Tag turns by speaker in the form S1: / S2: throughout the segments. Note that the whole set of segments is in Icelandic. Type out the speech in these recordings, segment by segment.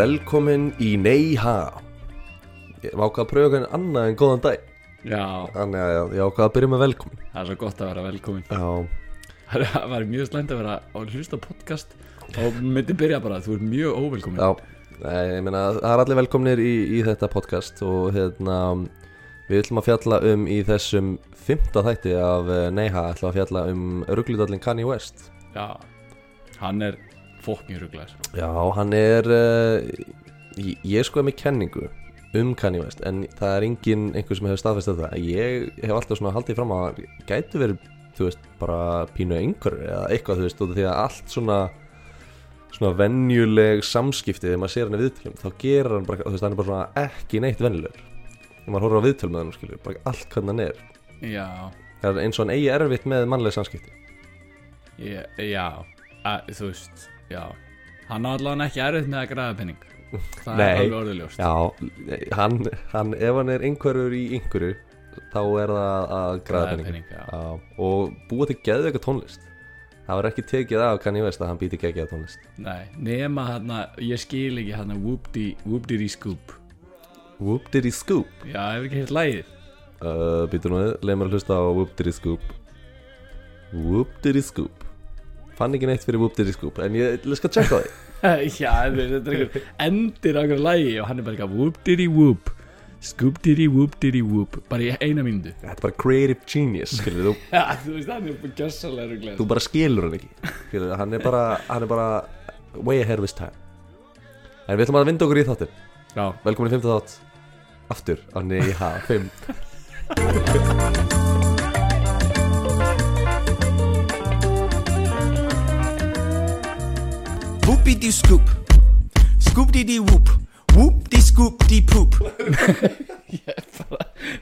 S1: Velkomin í Neyha Ég var ákvað að pröfa hvernig annað en góðan dag
S2: Já,
S1: Þannig að ég ákvað að byrja með velkomin.
S2: Það er svo gott að vera velkomin.
S1: Já,
S2: Það var mjög slæmt að vera á hlusta podcast og myndi byrja bara, þú ert mjög óvelkomin.
S1: Já. Nei, ég meina, það er allir velkomnir í, í þetta podcast og hérna við ætlum að fjalla um í þessum fymta þætti af eh, Neyha ætlum að fjalla um rugglutallin Kanye West.
S2: Já, hann er fokkin rugglar
S1: Já, hann er uh, ég, ég er sko með kenningu um Kanye West en það er engin einhver sem hefur staðfest þetta ég hef alltaf svona haldið fram að hann gæti verið, þú veist, bara pínu einhver eða eitthvað, þú veist, af því að allt svona svona venjuleg samskipti þegar maður sér hann í viðtölum þá gerir hann bara, þú veist, hann er bara svona ekki neitt venjulegur. Þegar maður horfir á viðtöl með hann, skilur, bara allt hvernig hann er.
S2: Já,
S1: það er eins og hann eigi erfitt með mannleg samskipti.
S2: Ég, já að, Þú veist, já. Hann á allavega ekki erfitt með að græða penning Það er alveg orðiljóst
S1: Já, hann, hann, ef hann er einhverjur í einhverju þá er það að græða penning og búa til geðveika tónlist. Það var ekki tekið af Kanye West að hann býti geggjaða tónlist.
S2: Nei, nema hann ég skil ekki hann Whoop-dee Scoop.
S1: Whoop Diddy Scoop?
S2: Já, hefur ekki heilt lægið
S1: uh, býtur nú leið mér að hlusta á Whoop Diddy Scoop. Whoop Diddy Scoop fann ekki neitt fyrir Whoop Diddy Scoop en ég skal á því.
S2: Já, þetta er einhver endir á einhverju lægi og hann er bara eitthvað Whoop-diddy-whoop Scoop-diddy-whoop-diddy-whoop bara í eina mínútu.
S1: Þetta er bara creative genius skilur, þú,
S2: Já, þú veist, hann er bara gjössalega
S1: þú bara skilur hann ekki skilur, hann er bara hann er bara way ahead of his time. En við ætlum að vinda okkur í þáttir velkomin í 5. þátt. Aftur á Neyha 5
S3: Whoopity scoop. Scoop dee dee whoop. Whoop dee scoop dee poop.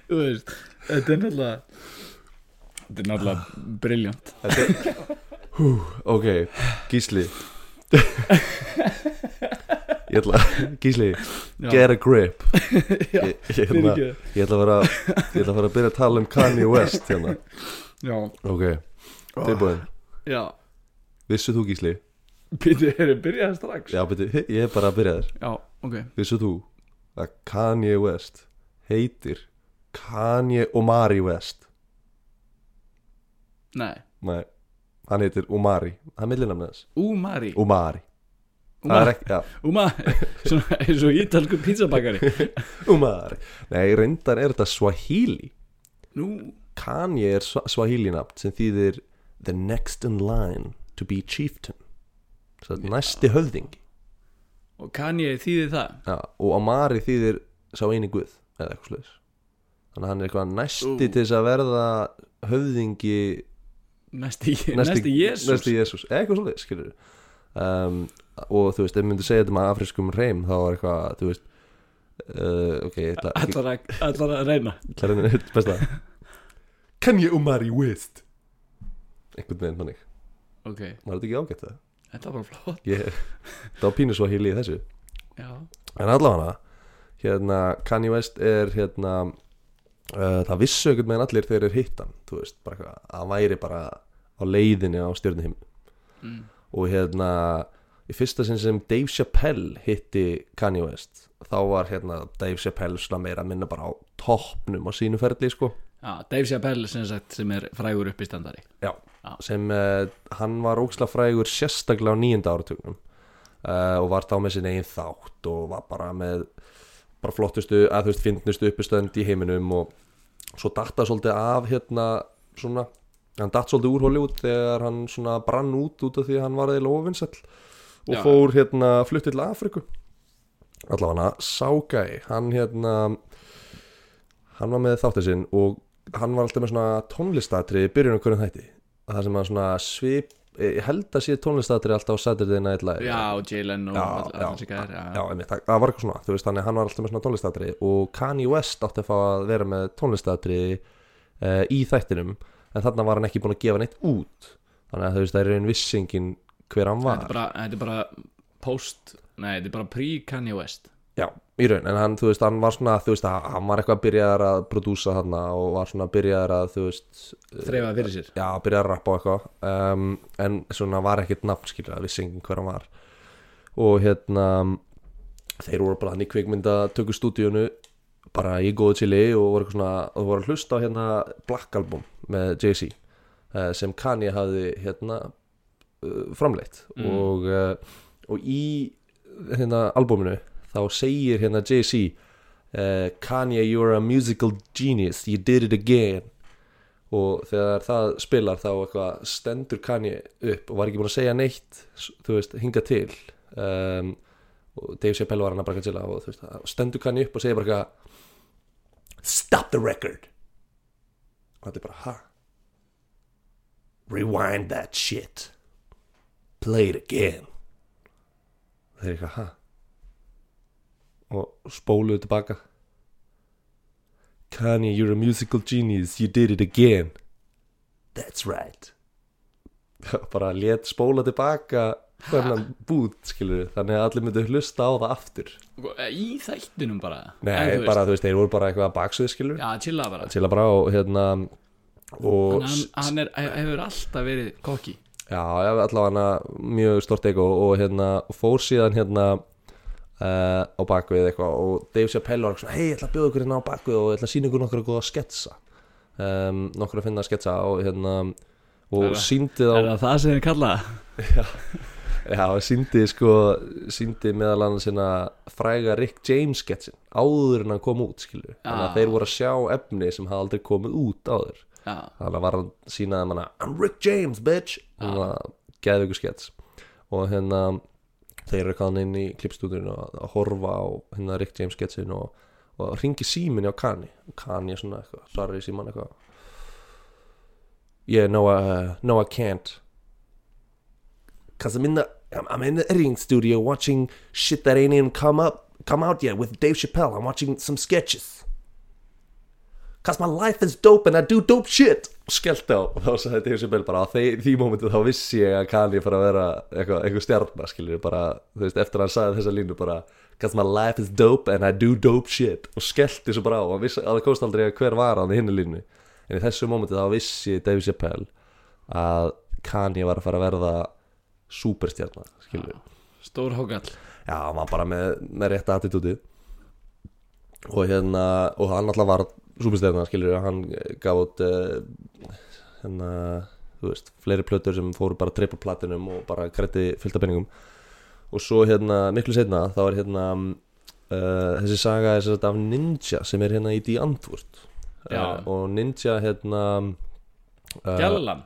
S2: þú veist, þetta er náttúrulega Þetta er náttúrulega briljant
S1: ok, Gísli ég ætla Gísli,
S2: Já.
S1: get a grip
S2: Já,
S1: ég, ég, ætla,
S2: fyrirgefðu.
S1: ég ætla að fara ég ætla að fara að byrja að tala um Kanye West hérna.
S2: Já,
S1: ok, tilbúin
S2: já
S1: vissu þú Gísli?
S2: Býtu, erum byrjaði strax?
S1: Já, beti, ég er bara að byrja þér.
S2: Já, ok.
S1: Vissu þú að Kanye West heitir Kanye Omari West?
S2: Nei,
S1: nei, hann heitir Omari. Það er millinamni þess
S2: Umari
S1: Omari. Það er ekki, já.
S2: Umari Svona eins og ítalsku pizzabakari.
S1: Umari Nei, reyndar er þetta Swahili.
S2: Nú,
S1: Kanye er Swa- Swahili nafn sem þýðir The next in line to be chieftain Þetta næsti höfðingi.
S2: Og Kanye þýði það?
S1: Já, og Amari þýðir sá eini guð eða eitthvað sluðis Þannig að hann er eitthvað næsti
S2: Ú.
S1: til þess að verða höfðingi
S2: Næsti, næsti Jésús
S1: Næsti Jésús, eða eitthvað sluðis, skilur um, Og þú veist, ef við myndum segja þetta með afriskum reym þá er eitthvað, þú veist uh, Ok, ég ætla
S2: Allar að, allar að reyna.
S1: Ætla að reyna eitt besta. Kanye Omari West. Einhvern veginn mannig
S2: Ok,
S1: Var þetta ekki ágætt það?
S2: Þetta var flott.
S1: Ég, það var pínu svo híli í þessu.
S2: Já,
S1: En allavega hérna, Kanye West er hérna uh, það vissu einhvern veginn allir þegar er hittan þú veist, bara að væri bara á leiðinni á stjörnuhim
S2: mm.
S1: og hérna í fyrsta sinn sem Dave Chappelle hitti Kanye West þá var hérna Dave Chappelle svona meira að minna bara á toppnum á sínu ferli sko.
S2: Já, Dave Chappelle sem sagt sem er frægur upp í standari
S1: Já,
S2: Já.
S1: Sem uh, hann var ókslega frægur sérstaklega á nýjunda áratugnum uh, og var þá með sinni eigin þátt og var bara með bara flottustu, að þú veist, fyndnustu uppistönd í heiminum og svo datta svolítið af hérna svona, hann datt svolítið úr Hollywood þegar hann svona brann út út af því að hann var eða ofinsell og
S2: Já.
S1: fór hérna fluttið til Afriku allavega Ságæ, hann hérna hann var með þáttið sinn og hann var alltaf með svona tónlistatri byrjunum hverjum þætti það sem að svona svip ég held að sé tónlistatri alltaf á Saturday Night Live.
S2: Já, Jalen og
S1: Já,
S2: all-
S1: já, já, einmitt, það, það var eitthvað svona, þú veist, þannig hann var alltaf með svona tónlistatri og Kanye West átti að fá að vera með tónlistatri uh, í þættinum en þarna var hann ekki búin að gefa neitt út. Þannig að þú veist, það er einn vissingin hver hann var.
S2: Þetta er bara, bara post Nei, þetta er bara pre-Kanye West
S1: Já, í raun, en hann, þú veist, hann var svona, þú veist, að- hann var eitthvað byrjaðar að prodúsa þarna og var svona byrjaðar að, þú veist,
S2: Þreifaði fyrir sér.
S1: Já, byrjaðar að rappa og eitthvað, um, en svona var ekkert nafn, skilur, að vissi enginn hver hann var. Og hérna, þeir voru bara hann í kvikmynda tökur stúdíunu bara í góðu chili og voru, svona, og voru að hlusta á hérna Black Album með Jay-Z uh, sem Kanye hafði hérna uh, framleitt.
S2: Mm.
S1: og, uh, og í hérna albuminu þá segir hérna Jay-Z uh, Kanye you're a musical genius. You did it again. Og þegar það spilar þá eitthvað stendur Kanye upp og var ekki búin að segja neitt þú veist, hinga til. Um, og Dave Chappelle var hann að bara til og veist, stendur Kanye upp og segir bara stop the record. Og er bara ha? Rewind that shit. Play it again. Það er eitthvað ha og spóluðu tilbaka. Kanye, you're a musical genius, you did it again. That's right. Bara let spóla tilbaka hvernig bút, skilur Þannig að allir myndu hlusta á það aftur.
S2: Í þættinum bara.
S1: Nei,
S2: þú
S1: bara þú veist, þeir voru bara eitthvað að baksvið, skilur
S2: Já, chilla bara.
S1: Að bara og hérna Og
S2: Hann, hann er, hefur alltaf verið kokki
S1: Já, ég hef allavega mjög stort ego og hérna fór síðan hérna uh, á bakvið eitthvað og Dave Chappelle var eitthvað hei, ég ætla að bjóða ykkur hérna á bakvið og ég ætla að sína ykkur nokkra góða sketsa. Um, nokkra að finna sketsa og hérna og
S2: það-
S1: síndi þá
S2: Er það það sem þið kalla
S1: já, síndi sko síndi meðal annars hérna fræga Rick James sketsin áður en hann kom út, skilur þannig
S2: Já.
S1: að þeir voru að sjá efni sem hafði aldrei komið út áður.
S2: Já,
S1: þannig að var hann sínaði manna I'm Rick James bitch. Og það geði ykkur skets. Og hérna þeir eru kannan inn í klippstúdinu að, að horfa á hérna Rick James sketsin og, og ringi síminni á Kanye. Og Kanye er svona eitthvað, í síman eitthvað. Yeah, no, uh, no I can't. Cause I'm in the I'm in the editing studio watching shit that ain't even come up come out yet with Dave Chappelle. I'm watching some sketches Cause my life is dope and I do dope shit og skellt á og þá sagði Dave Chappelle bara á því, því mómentu þá vissi ég að Kanye fara að vera eitthvað, eitthvað stjarnar skilur bara, þú veist, eftir að hann sagði þessa línu bara Cause my life is dope and I do dope shit og skellti svo bara á og hann vissi að það komst aldrei að hver var hann í hinni línu. En í þessu mómentu þá vissi Dave Chappelle að Kanye var að fara að verða superstjarnar skilur
S2: stór hókall
S1: Já, hann var bara með, með rétta attitúti og hérna og hann alltaf var súpistefna skilur hann gaf út uh, hérna, þú veist fleiri plötur sem fóru bara triple platinum og bara grætti fyllt af penningum og svo hérna miklu setna þá er hérna uh, þessi saga er sér af Ninja sem er hérna í Die Antwoord. Uh, og Ninja hérna
S2: Gjallan?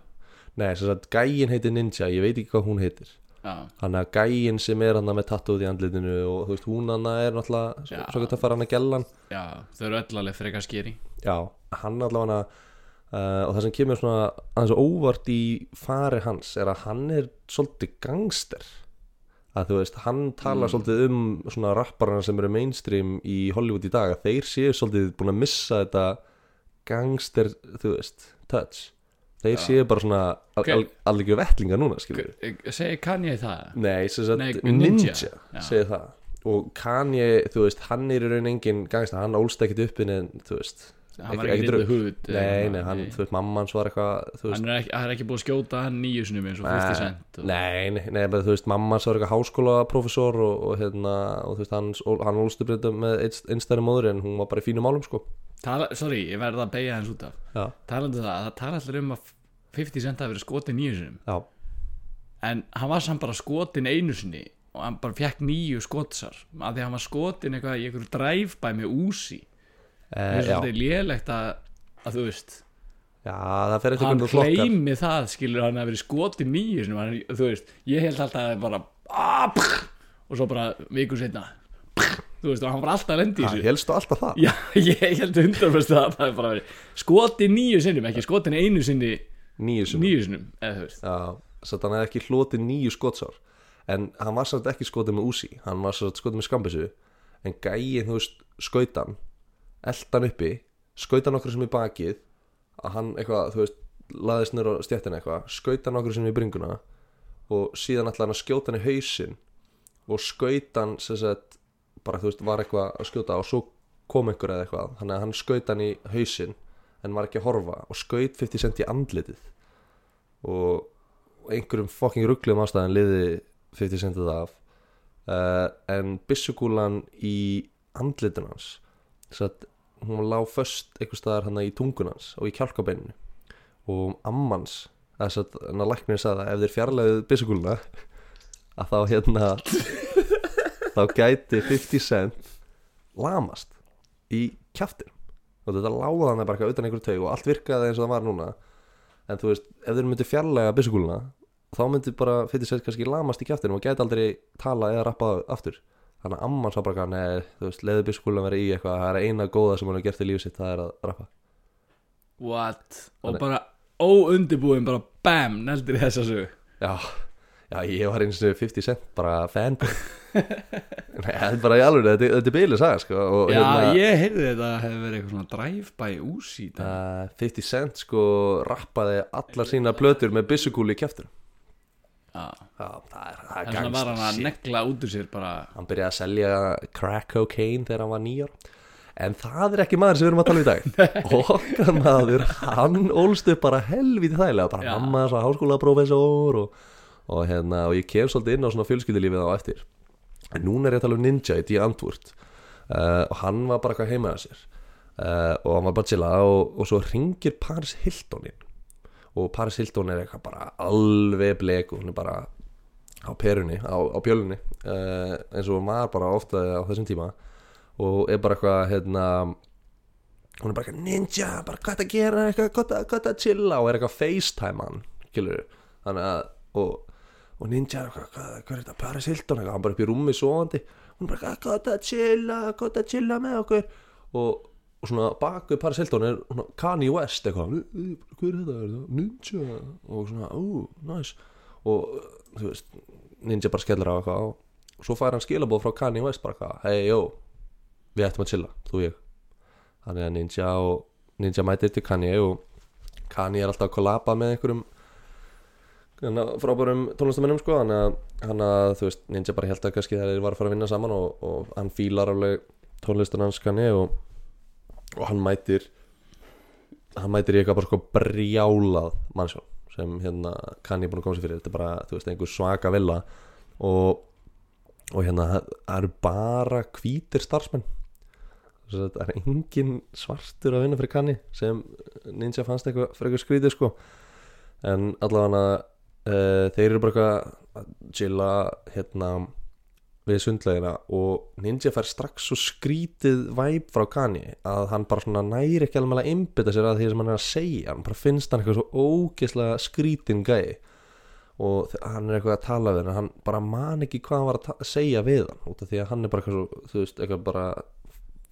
S1: Nei, sér að gæin heitir Ninja, ég veit ekki hvað hún heitir hann að gæin sem er hann með tattooð í andlitinu og þú veist hún hann er náttúrulega
S2: Já.
S1: svo gott að fara hann að gellan.
S2: Já, þau eru öll alveg frekar skýri
S1: já, hann allavega uh, og það sem kemur svona aðeins óvart í fari hans er að hann er svolítið gangster. Að þú veist, hann talar
S2: Mm.
S1: svolítið um svona rapparana sem eru mainstream í Hollywood í dag að þeir séu svolítið búin að missa þetta gangster, þú veist, touch þeir séu bara svona al,
S2: Hver-
S1: al, alveg vettlinga núna, skilur
S2: Segir Kanye það?
S1: Nei,
S2: Nei,
S1: Ninja,
S2: Ninja.
S1: Segir það. Og Kanye, þú veist, hann er í raun engin gangsta, hann ólst ekkit upp inn en, þú veist,
S2: Hann var
S1: Ekki-
S2: ekki
S1: ekki
S2: reyndið húð
S1: nei, nei, hann, þú veist, mamma hans var eitthvað,
S2: Hann er ekki, hann er ekki búið að skjóta hann nýju sinum eins og 50 cent og...
S1: nei, nei, nei, þú veist, mamma hans var eitthvað háskólaprofessor og, og hérna, og þú veist, hann, hann ólst upp þetta með einstæri móður en hún var bara í fínum málum, sko,
S2: Tala, Sorry, ég verði að beigja hans út af. Talandi um það, það tala allir um að 50 cent hafi verið skotin nýju sinum
S1: já,
S2: En hann var samt bara skotin einu sinni og hann bara fekk nýju skotsar. Af því að hann var skotin eitthvað í einhverju drive-by með úsi
S1: e,
S2: Það er svolítið lélegt að, að þú veist
S1: já, það
S2: hann hleymi það skilur hann að verið skotin nýju sinum hann, þú veist, ég held alltaf að bara ah, pff, og svo bara viku setna þú veist, og hann var alltaf að lendi í þessu.
S1: helstu alltaf það,
S2: Já, ég held 100% að það er bara verið. Skotin nýju sinnum, ekki skotin einu sinni
S1: nýju sem,
S2: nýju sinnum, eða þú veist.
S1: Já, svo að hann hefði ekki hlotið nýju skotsár. En hann var samt ekki skotið með úsi hann var samt skotið með skambissu. En gæið, þú veist, skautan eldan uppi, skautan okkur sem í bakið að hann eitthvað, þú veist, laðist nýr á stjættina eitthvað skautan okkur sem í bringuna og síðan ætlaði hann að skjóta hann í hausinn og skautan sem sagt, bara þú veist, var eitthvað að skjóta og svo kom einhver eða eitthvað. Þannig að hann skaut hann í hausinn en var ekki að horfa og skaut 50 cent í andlitið. Og einhverjum fucking rugglum ástæðan liði 50 centið af. Uh, en byssukúlan í andlitin hans satt, hún lá föst einhver staðar hann í tungun hans og í kjálkabeininu. Og ammans þess að hann að læknir sagði að ef þeir fjarlægðu byssukúluna að þá hérna þá gæti 50 cent lamast í kjaftin og þetta láða hann bara eitthvað utan einhverju taug og allt virkaði eins og það var núna. En þú veist, ef þeir myndi fjarlæga byssukúluna þá myndi bara 50 cent kannski lamast í kjaftin og gæti aldrei tala eða rappa aftur. Þannig að amman sá bara neð, þú veist, leiði byssukúluna vera í eitthvað það er eina góða sem hann har gert í lífið sitt það er að rappa.
S2: What? Og
S1: Þannig-
S2: bara óundibúin bara BAM, neldir í þessa sögu.
S1: Já, já ég var eins og 50 cent bara fanboy. Nei, þetta er bara í alveg, þetta, þetta er bylið saga sko, og
S2: Já,
S1: hérna,
S2: ég heyrði þetta að hefði verið eitthvað svona drive-by úsít Já,
S1: uh, 50 cent sko rappaði allar sína plötur með byssukúli í kjæftur Já, það er, það er
S2: en svona var hann að negla út úr sér bara
S1: Hann byrjaði að selja crack cocaine þegar hann var nýjar En það er ekki maður sem við erum að tala um í dag. Okkar maður, hann ólst upp bara helvítið þægilega Bara mamma, svo háskólaprófessor og, og, hérna, og ég kem svolítið inn á svona fjölskyldulífið á eftir. En núna er ég að tala um Ninja í D. Antwoord uh, Og hann var bara eitthvað heima að sér. Uh, Og hann var bara chilla og, og svo ringir Paris Hilton inn. Og Paris Hilton er eitthvað bara alveg blek Og hún er bara á perunni, á, á bjölunni uh, eins og var bara ofta á þessum tíma. Og er bara eitthvað hérna hún er bara eitthvað ninja, bara hvað það gera? Eitthvað, hvað það- chilla? Og er eitthvað facetime hann, skilur þannig að, og, og ninja hvað, er þetta, Paris Hilton hann bara upp í rúmi sofandi. Hún bara hvað það chilla, hvað það chilla með okkur? Og, og svona baku Paris Hilton er Kanye West eitthvað, "Ú, ú, hvað er þetta, ninja? Og svona, ú, nice. Og þú veist, ninja bara skellir á eitthvað og svo fær hann skilabóð frá Kanye West bara eitthvað, hei, jó við ættum að chilla, þú og ég. Þannig að Ninja og Ninja mætir til Kanye og Kanye er alltaf að kollaba með einhverjum frábærum tónlistamennum sko að, hann að þú veist, Ninja bara held að kannski þeir var að fara að vinna saman og, og hann fílar alveg tónlistan hans Kanye og, og hann mætir hann mætir í eitthvað bara sko brjálað mannsjón sem hérna er búin að koma sér fyrir. Þetta er bara, þú veist, einhver svaka villa og og hérna það eru bara hvítir starfsmenn. Að það er engin svartur að vinna fyrir kanni sem Ninja fannst eitthvað fyrir eitthvað skrítið sko. En allavega uh, þeir eru bara eitthvað að chilla hérna við sundlegina og Ninja fær strax svo skrítið væp frá Kanye að hann bara svona næri ekki alveg að einbytta sér að því sem hann er að segja hann bara finnst hann eitthvað svo ógeðslega skrítin gæi og hann er eitthvað að tala við hann hann bara man ekki hvað hann var að segja við hann út af því að hann er bara eitthvað svo þú veist, eitthvað bara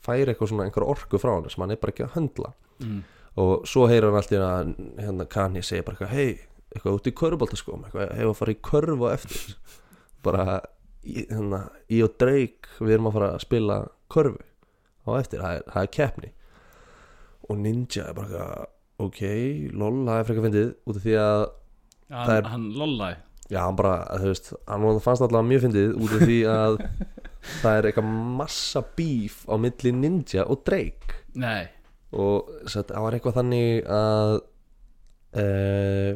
S1: færi eitthvað svona einhver orku frá hann sem hann er bara ekki að höndla
S2: mm.
S1: og svo heyrir hann alltaf hérna Kanye segja bara eitthvað hei, eitthvað út í körfbóltaskóm eitthvað, hefur að fara í körf og eftir. Bara, í- hérna, ég og Drake við erum að fara að spila körfu á eftir, það er, það er keppni. Og Ninja er bara ok, lol, það er frekar fyndið út af því að
S2: hann,
S1: er-
S2: hann lollaði.
S1: Já, hann bara, þú veist, hann fannst alltaf mjög fyndið út af því að það er eitthvað massa bíf á milli Ninja og Drake.
S2: Nei,
S1: og það var eitthvað þannig að uh,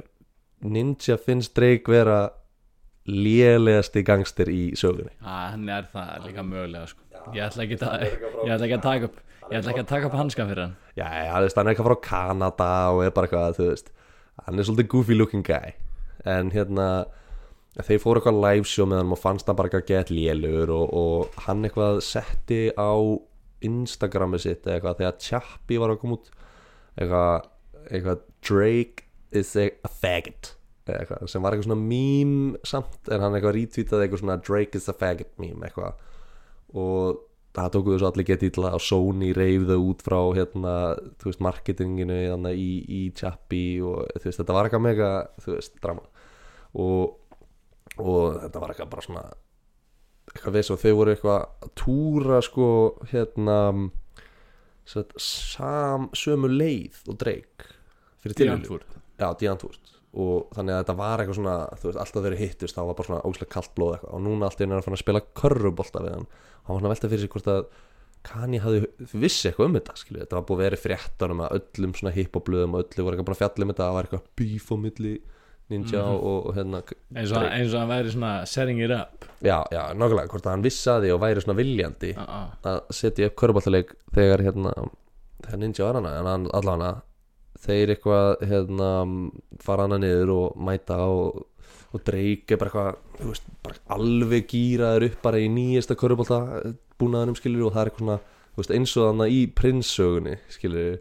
S1: Ninja finnst Drake vera lélegasti gangster í sögunni.
S2: Að, hann er það líka mögulega sko. ég ætla ekki að ég ætla ekki að taka upp ég ætla ekki að taka upp hanskan fyrir hann.
S1: Já, hann er eitthvað frá Kanada og er bara eitthvað, þú veist. Hann er svolítið goofy looking guy. En hérna þeir fóru eitthvað live show með hann og fannst hann bara eitthvað gett lélugur og, og hann eitthvað setti á Instagrami sitt eða eitthvað þegar Chappie var að koma út. Eitthvað, eitthvað Drake is a, a faggot eitthvað, sem var eitthvað svona meme samt en hann eitthvað retweetaði eitthvað svona Drake is a faggot meme eitthvað. Og það tóku þessu allir getið illa og Sony reyfðu út frá hérna, þú veist, marketinginu hérna, í, í Chappie og þú veist, þetta var eitthvað mega, þú veist, drama. Og, og þetta var eitthvað bara svona eitthvað við svo þau voru eitthvað að túra sko hérna sam, sömu leið og Drake fyrir tilvíðan Já, Díantúrt og þannig að þetta var eitthvað svona þú veist, alltaf þeirri hittust, þá var bara svona ógæslega kallt blóð eitthvað. Og núna allt í einu er að fara að spila körrubolta við hann. Og hann var svona velta fyrir sig hvort að Kanye hafði vissi eitthvað um þetta skilju, þetta var búið að vera fréttanum að öllum svona hippoblöðum og öllu voru eitthvað bara að fjalla um þetta. Það var eitthvað bíf á milli Ninja
S2: Mhm.
S1: og, og hérna
S2: eins og, eins og hann væri svona setting it up.
S1: Já, já, nákvæmlega, hvort að hann vissi að því og væri svona viljandi
S2: uh -uh.
S1: að setja upp körubaltaleik þegar hérna þegar Ninja var hana, en hann allan þeir eitthvað hérna fara hana niður og mæta og, og er bara eitthvað veist, bara alveg gýraður upp bara í nýjasta körubalta búnaðanum skilur og það er eitthvað svona veist, eins og þannig í prinssögunni skilur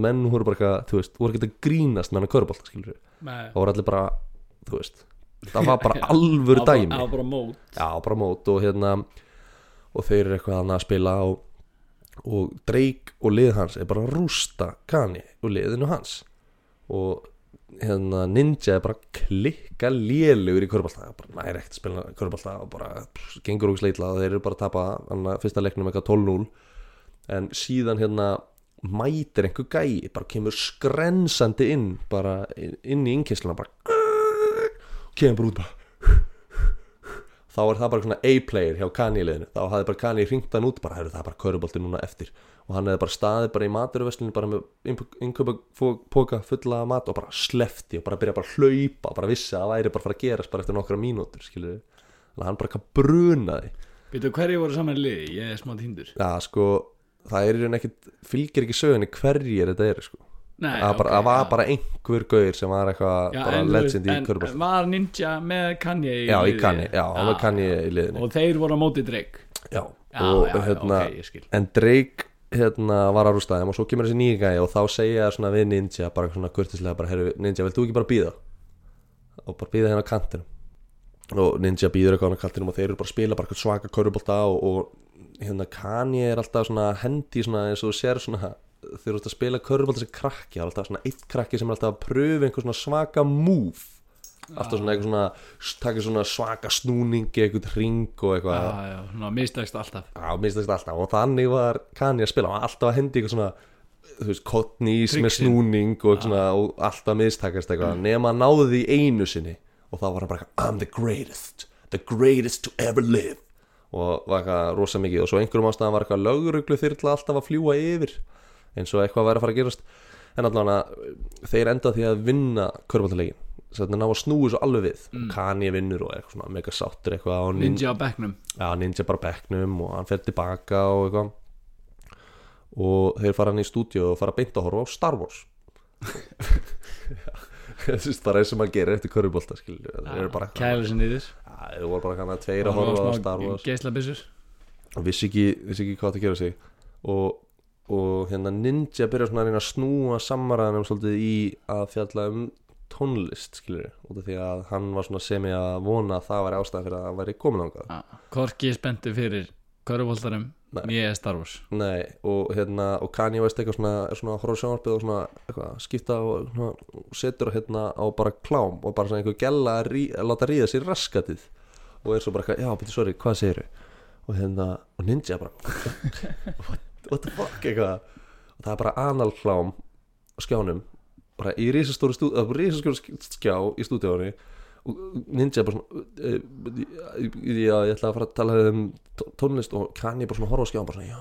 S1: menn voru bara eitthvað, þú veist, voru ekki að grínast með hana körubalta skilur það voru allir bara, þú veist það var bara alvöru dæmi.
S2: á bara mót.
S1: Já, bara mót og hérna og þeir eru eitthvað að spila og, og Drake og lið hans er bara að rústa Kanye og liðinu hans. Og hérna Ninja er bara að klikka lélugur í körbálta bara næri ekkert að spila körbálta og bara pff, gengur og sleitla og þeir eru bara að tapa annað, fyrsta leiknum eitthvað 12-0 en síðan hérna mætir einhver gæi, bara kemur skrensandi inn bara inn í innkynsluna bara kemur út bara þá er það bara svona A-player hjá Kanye liðinu. Þá hafði bara Kanye hringt hann út bara, það er bara körubolti núna eftir. Og hann hefði bara staðið bara í maturverslinu bara með inköpa póka fulla mat og bara slefti og bara byrja bara að hlaupa bara vissi að það væri bara að fara að gerast bara eftir nokkra mínútur skilur þannig að hann bara eitthvað brunaði.
S2: Veitu hverju voru saman í liði? Ég er smá týndur.
S1: Já sko það er í raun ekkit fylgir ekki sögunni hverjir þetta eru sko
S2: Nei,
S1: það bara,
S2: ok,
S1: það var
S2: já.
S1: bara einhver gauðir sem var eitthvað
S2: Já,
S1: bara
S2: en
S1: legend í körubolta
S2: Var Ninja með Kanye í
S1: já í
S2: liði?
S1: Kanye, já hann var Kanye í liðinu.
S2: Og þeir voru á móti Drake?
S1: Já, og hérna
S2: ok, ég skil.
S1: en Drake hérna var að rústa þeim og svo kemur þessi nýja gæði og þá segja svona við Ninja bara svona kurtislega bara, herru Ninja, vilt þú ekki bara býða og bara býða hérna á kantinum. Og Ninja býður eitthvað á kantinum og þeir eru bara að spila bara svaka körubólta og, og hérna Kanye er alltaf svona hendi svona eins og sér svona þeir eru alltaf að spila körubólta sem krakki það er alltaf svona eitt krakki sem er alltaf að pröfu einhver svona svaka move. Alltaf svona eitthvað svona taka svona svaka snúningi eitthvað ring og eitthvað.
S2: Já, já, svona mistakst alltaf.
S1: Já, þetta alltaf. Og þannig var Kanye að spila. Hann var alltaf að hendi eitthvað svona þú veist, kotnís með snúning og, svona, og alltaf mistakast eitthvað. Nema náði því einu sinni og þá var hann bara I'm the greatest the greatest to ever live. Og var eitthvað rosa mikið. Og svo einhverjum ástæðan var eitthvað löguruglu þyrla alltaf að fljúa yfir eins og eitthvað væri að fara að gerast. En allavega þeir enda því að vinna körbáltalegin svo þetta ná að snúi svo alveg við. Mm. Kanye vinnur og er eitthvað svona mega sáttur eitthvað nin-
S2: Ninja á bekknum.
S1: Já, Ninja bara á bekknum og hann fer tilbaka og eitthvað. Og þeir fara hann í stúdíu og fara beint að horfa á Star Wars. Þessi bara eins og maður gerir eftir körubólta bara
S2: Kæla sinni yfir
S1: Já, þeir voru bara hann að tveir að horfa á Star Wars. og vissi ekki, vissi ekki hvað það gera sig. Og, og hérna Ninja byrjar svona að reyna að snúa samaraðanum svolítið í að fjalla um tónlist skilur út af því að hann var svona sem ég að vona að það væri ástæðan fyrir að hann væri komin ángað
S2: Korki spenntu fyrir Köruboltarum
S1: Nei.
S2: Ég er Star Wars.
S1: Nei, og hérna og Kanye West eitthvað svona, er svona á sjónvarpið og svona eitthvað, skipta og svona, og setur hérna á bara klám og bara svona einhver gæla að, rí, að láta ríða sér raskatið. Og er svo bara eitthvað, já, betur, sorry, hvað segirðu? Og hérna, og Ninja bara what, what the fuck, eitthvað. Og það er bara analklám á skjánum, bara í risastóru stú, það bara risastóru skjá í stúdíónu og Ninja bara svona uh, já, ég ætla að fara að tala um tó- tónlist. Og Kanye bara svona horfa á skjá bara svona, já,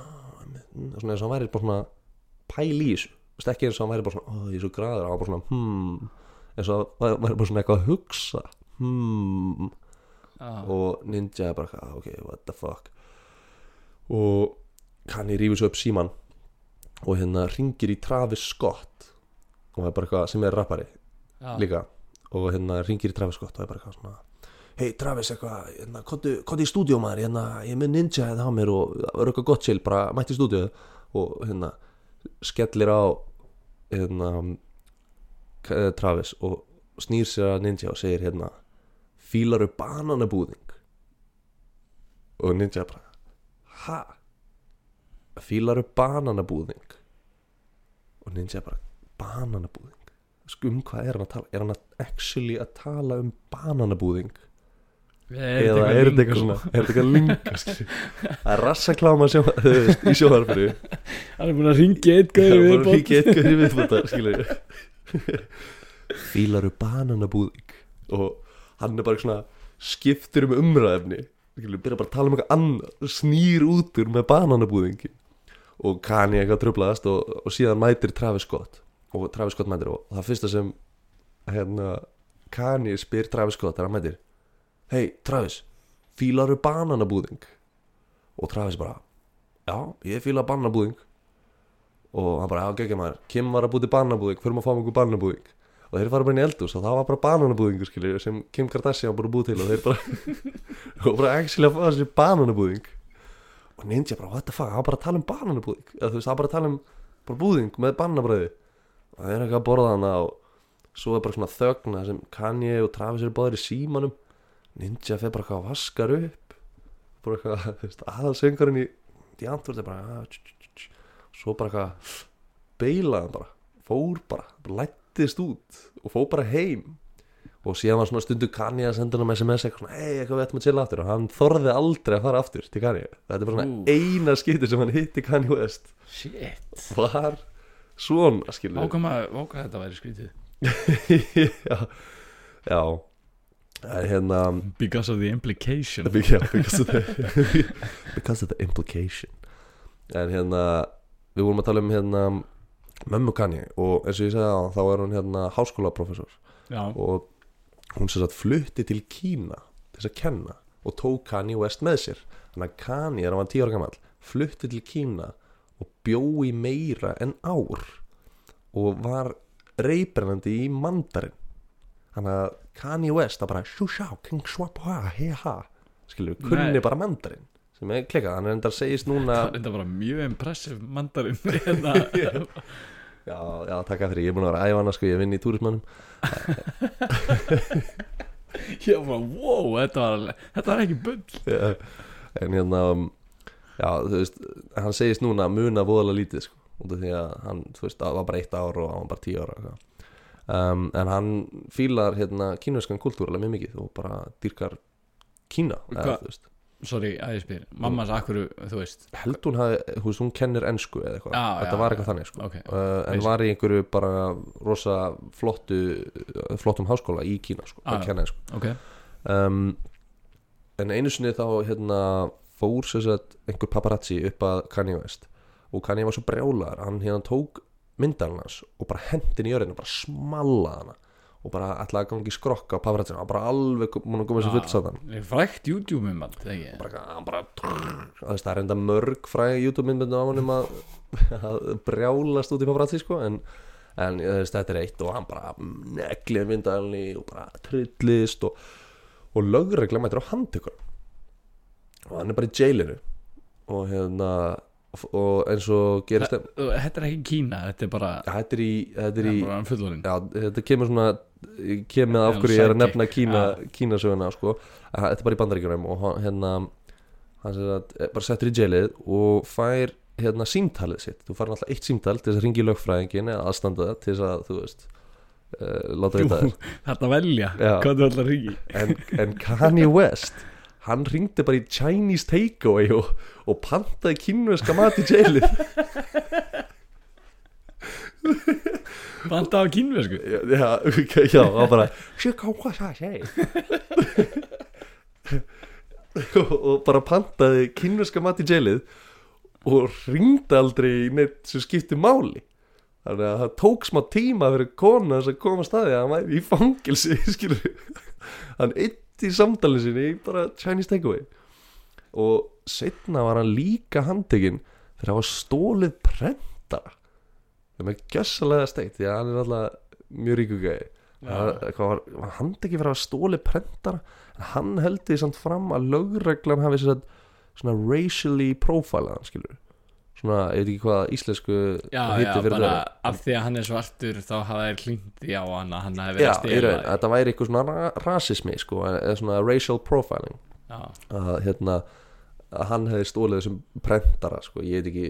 S1: svona eins og hann væri bara svona pæl í þessu, ekki eins og hann væri bara svona, ó, ég er svo græður, hann var bara svona hmm, eins og hann væri bara svona eitthvað að hugsa hmm.
S2: Ah.
S1: og Ninja er bara, "Ah, ok, what the fuck. Og Kanye rífur svo upp síman og hérna ringir í Travis Scott og það er bara eitthvað sem er rappari
S2: ah.
S1: líka. Og hérna ringir í Travis Scott og er bara eitthvað svona hei Travis eitthvað, hérna, hvað í stúdíu maður hérna, ég með ninja hérna á mér og það er eitthvað gott chill, bara mætti í stúdíu og hérna skellir á hérna Travis og snýr sér að ninja og segir hérna fílaru bananabúðing. Og ninja bara ha fílaru bananabúðing. Og ninja bara bananabúðing? Sko um hvað er hann að tala? Er hann að actually að tala um bananabúðing? Eða er þetta eitthvað svona er þetta eitthvað linga skilju? það er rassakláma sjó, í sjóharfinu
S2: Hann er búin að ringja eitt
S1: það
S2: gauði
S1: er bara
S2: viðbót.
S1: híkja eitthvað viðbúta skilju fílaru bananabúðing. Og hann er bara svona skiptur um umræðefni byrja bara að tala um eitthvað annað. Snýr út úr með bananabúðingin og Kanye eitthvað tröflaðast og, og síðan mætir Travis Scott og Travis Scott mætir og það fyrsta sem hérna Kanye spyr Travis Scott þegar hann mætir hei Travis, fílaru bananabúðing? Og Travis bara já, ég fíla bananabúðing. Og hann bara, já, geggja maður Kim var að búti bananabúðing, fyrir maður að fá mjög bananabúðing. Og þeir fara bara inn í eldús og það var bara bananabúðingur skilur sem Kim Kardashian bara búið til og þeir bara og bara actually að fá þessi bananabúðing og Ninja bara, what the fuck, hann bara tala um bananabúðing. Eða þú veist, hann bara tala um bara búðing með bananabröði og þeir eru eitthvað að borða hana og svo er bara svona þögna sem Kanye og Travis eru báðir í símanum. Ninja fer bara eitthvað að vaskar upp. Bara eitthvað, þú veist, aðalsöngarinn í í andvörði bara ah, tj, tj, tj, svo bara eitthvað beilaði hann bara, fór bara, bara lættist út og fór bara heim og síðan var svona stundu Kanye að senda hann um SMS eitthvað svona, hei, eitthvað við ættum að chilla aftur. Og hann þorði aldrei að fara aftur til Kanye. Þetta er bara svona
S2: Ú.
S1: eina skipti sem hann hitti Kanye West.
S2: Shit.
S1: Var svona skilur
S2: Vákama, vákama þetta væri skrítið.
S1: Já, já. Það er hérna
S2: Because of the implication.
S1: Yeah, because, of the, because of the implication. En hérna við vorum að tala um hérna mömmu Kanye. Og eins og ég á þá er hún hérna háskólaprofessor. Og hún sem sagt flutti til Kína til þess að kenna og tók Kanye West með sér. Þannig að Kanye er að hann var 10 ára gammal flutti til Kína og bjó í meira en ár og var reybrennandi í mandarin. Þannig að Kanye West að bara shu shao king swap ha he ha. Við, kunni bara mandarin sem er klikkað, hann er enda að segist núna
S2: það er enda bara mjög impressive mandarinn hérna.
S1: Já, já, takk fyrir, ég er búin að vera að æfa hana sko, ég vinn í túrismannum
S2: Ég var bara, wow, þetta var, þetta var ekki bull.
S1: En hérna um, já, þú veist, hann segist núna muna voðalega lítið sko, út af því að hann, þú veist, það var bara eitt ár og hann var bara tíu ára eitthvað. um, en hann fílar hérna kínverskan kultúr alveg mjög mikið og bara dýrkar Kína eða, þú veist,
S2: Sorry, að ég spyr, mammas akkur, þú veist
S1: held hún hafi, þú veist, hún kennir ensku eða eitthvað,
S2: Já,
S1: þetta
S2: já,
S1: var eitthvað þannig sko.
S2: Ok,
S1: uh, en var í einhverju bara rosa flottu flottum háskóla í Kína sko,
S2: Ah,
S1: að kenna ensku.
S2: Ok.
S1: Um, en einu sinni þá hérna fór sagt einhver paparazzi upp að Kanye West. Og Kanye var svo brjálar hann hérna tók myndan hans og bara hendin í jörðinu, bara smallaði hana og bara ætlaði að gangi skrokka á hann var bara alveg múin að koma sér fullt satan
S2: Ég frækt YouTube myndband, þegar ekki?
S1: Bara, hann bara það er það enda mörg fræði YouTube myndböndu af hann um að, að brjálast út í paparazzi sko en en þetta er eitt og hann bara neglið myndalni og bara trillist og, og lögregla mætir á handtökur. Og hann er bara í jailinu og hérna og eins og gerist ja,
S2: Þetta er ekki Kína, þetta er bara
S1: þetta er í þetta er í
S2: bara
S1: Já, þetta kemur svona kemur af
S2: Já,
S1: hverju ég er að nefna Kína,
S2: já.
S1: Kínasöguna sko. að þetta er bara í bandaríkjunum og hérna að er bara settur í jailið og fær hérna símtalið sitt. Þú fær alltaf eitt símtal til þess að ringi í lögfræðingin eða aðstanda það til þess að þú veist uh, láta vita þér.
S2: Þetta velja, hvað þú ætlar að ringi
S1: en, en Kanye West hann ringdi bara í Chinese takeaway og, og pantaði kínverska mat í jailið
S2: Banda á kínversku
S1: Já, já, það bara Shit, hvað það segi og, bara pantaði kynverska mat í jailið og ringdi aldrei í neitt sem skipti máli. Þannig að það tók smá tíma fyrir kona þess að koma að staði að hann væri í fangilsi skilur hann eitt í samtalið sinni bara Chinese takeaway. Og setna var hann líka handtekinn fyrir að hafa stólið prentara það er gjössalega steikt því að hann er alltaf mjög ríku gæði Það hvað var, var hann ekki fyrir að stóli prentara? En hann held því samt fram að lögreglan hafi svona racially profilaðan skilur svona, ég veit ekki hvað íslensku
S2: Já, já, bara
S1: það.
S2: af því að hann er svartur þá hafa þær klíndi á hann að hann
S1: Já,
S2: hafi verið að stela
S1: raun, þetta væri eitthvað svona ra rasismi sko, eða svona racial profiling.
S2: Já,
S1: að hérna að hann hefði stólið þessum prentara sko, ég veit ekki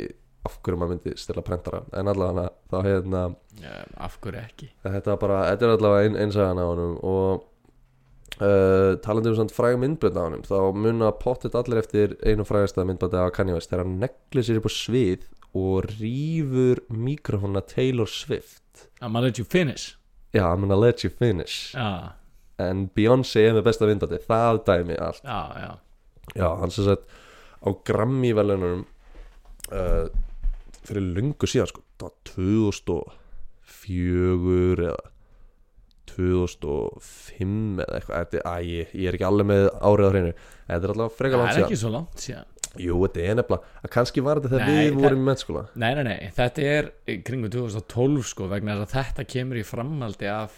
S1: af hverju maður myndi stila prentara. En allavega þá hérna
S2: já, af hverju ekki?
S1: Þetta, var bara, þetta er allavega ein, einsagan á honum og uh, talandi um svona fræg myndbönd á honum þá muna pottit allir eftir einu frægasta myndböndi á Kanye West þegar hann neglir sér upp á svið og rýfur mikrofónuna Taylor Swift.
S2: I'm gonna let you finish.
S1: Já, I'm gonna let you finish.
S2: Já,
S1: en Beyoncé er með besta myndböndi það dæmi allt.
S2: Já, já.
S1: Já, hann sem sagt á Grammy velunum uh, fyrir lungu síðan sko, það var 2004 eða 2005 eða eitthvað. Æ, ég, ég er ekki alveg með árið á hreinu. Þetta er alltaf frekar
S2: það
S1: langt
S2: er
S1: síðan.
S2: ekki svo langt síðan.
S1: Jú, þetta er nefnilega, að kannski var þetta þegar við
S2: það-
S1: vorum í mennskóla.
S2: Nei, nei, nei, þetta er kringu 2012 sko vegna að þetta kemur í framhaldi af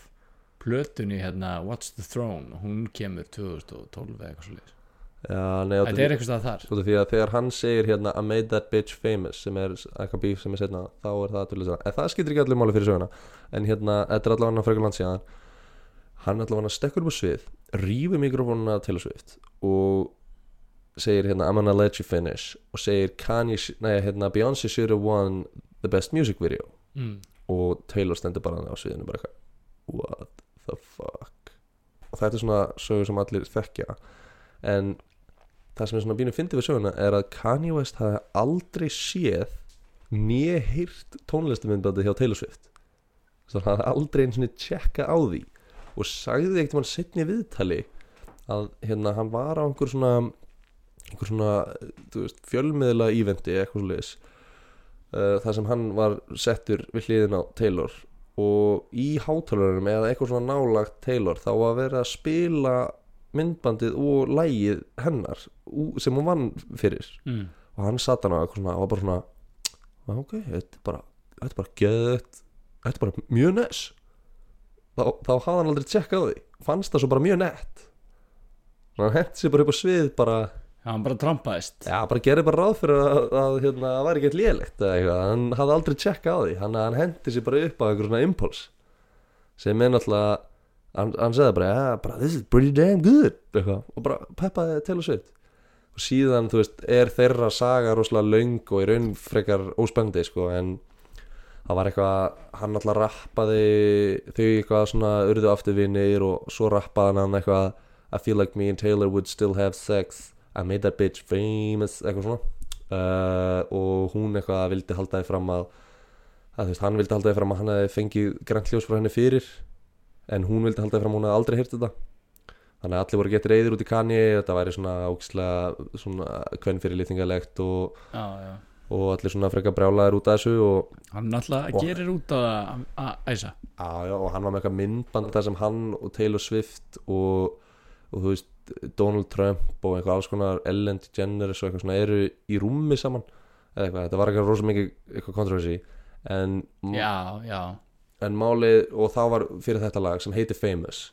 S2: plötunni hérna What's the Throne? Hún kemur 2012 eða eitthvað svo
S1: já, nei,
S2: Þetta er eitthvað stað þar.
S1: Út af því að þegar hann segir hérna I made that bitch famous sem er eitthvað bíf sem er setna þá er það til þess að en það skiptir ekki allir máli fyrir söguna. En hérna, þetta er allavega hann frekar land síðan. Hann allavega hann stekkur upp á svið rýfur mikrofónuna til að svift og segir hérna I'm gonna let you finish og segir Kanye, nei hérna Beyoncé should have won the best music video.
S2: Mm.
S1: og Taylor stendur bara þarna á sviðinu bara eitthvað what the fuck? Og þetta er svona sögur sem allir þekkja. En það sem er svona bínu fyndið við söguna er að Kanye West hafi aldrei séð nýja heyrt tónlistamindbandi hjá Taylor Swift. Þannig að hann hafi aldrei eins og tjekka á því og sagði ekkert mann setni viðtali að hérna hann var á einhver svona einhver svona þú veist, fjölmiðla íventi eitthvað svo leis uh, þar sem hann var settur við hliðin á Taylor og í hátalarunum eða eitthvað svona nálagt Taylor þá var verið að spila myndbandið og lægið hennar sem hún vann fyrir.
S2: Mm.
S1: og hann satt hann á eitthvað svona og var bara svona "Ah, ok, þetta er bara þetta er bara geðut þetta er bara mjög nes þá, þá hafði hann aldrei tjekkað því. Fannst það svo bara mjög nett. Hann hendi sér bara upp á svið bara
S2: Já, hann bara trampaðist.
S1: Já, bara gerði bara ráð fyrir að, að hérna, það væri eða eitthvað, hann hafði aldrei tjekkað á því. Hann, hann hendi sér bara upp á einhver svona impuls sem er náttúrulega hann, hann segði bara, ja, bara, this is pretty damn good. Eitthvað, og bara peppaði til og sveit og síðan, þú veist, er þeirra saga rosalega löng og í raun frekar óspendi, sko, en það var eitthvað, hann náttúrulega rappaði þau eitthvað svona urðu aftur vinnir og svo rappaði hann eitthvað I feel like me and Taylor would still have sex. I made that bitch famous. Eitthvað svona. Uh, og hún eitthvað vildi halda því fram að, að veist, hann vildi halda því fram að hann hefði fengið grænt ljós frá henni fyrir en hún vildi halda fram hún hefði aldrei heyrt þetta. Þannig að allir voru getið reyðir út í kanni þetta væri svona ógislega svona hvern fyrir litningalegt og,
S2: Já, já.
S1: og allir svona frekar brjálaðir út af þessu og,
S2: Hann
S1: Og-
S2: gerir út að- æsa.
S1: Já, og hann var með eitthvað myndband þar sem hann og Taylor Swift og, og þú veist Donald Trump og eitthvað alls konar Ellen DeGeneres og eitthvað svona eru í rúmi saman. Eða eitthvað, þetta var eitthvað rosa mikið eitthvað kontroversi en,
S2: Já, já
S1: en málið og þá var fyrir þetta lag sem heitir Famous.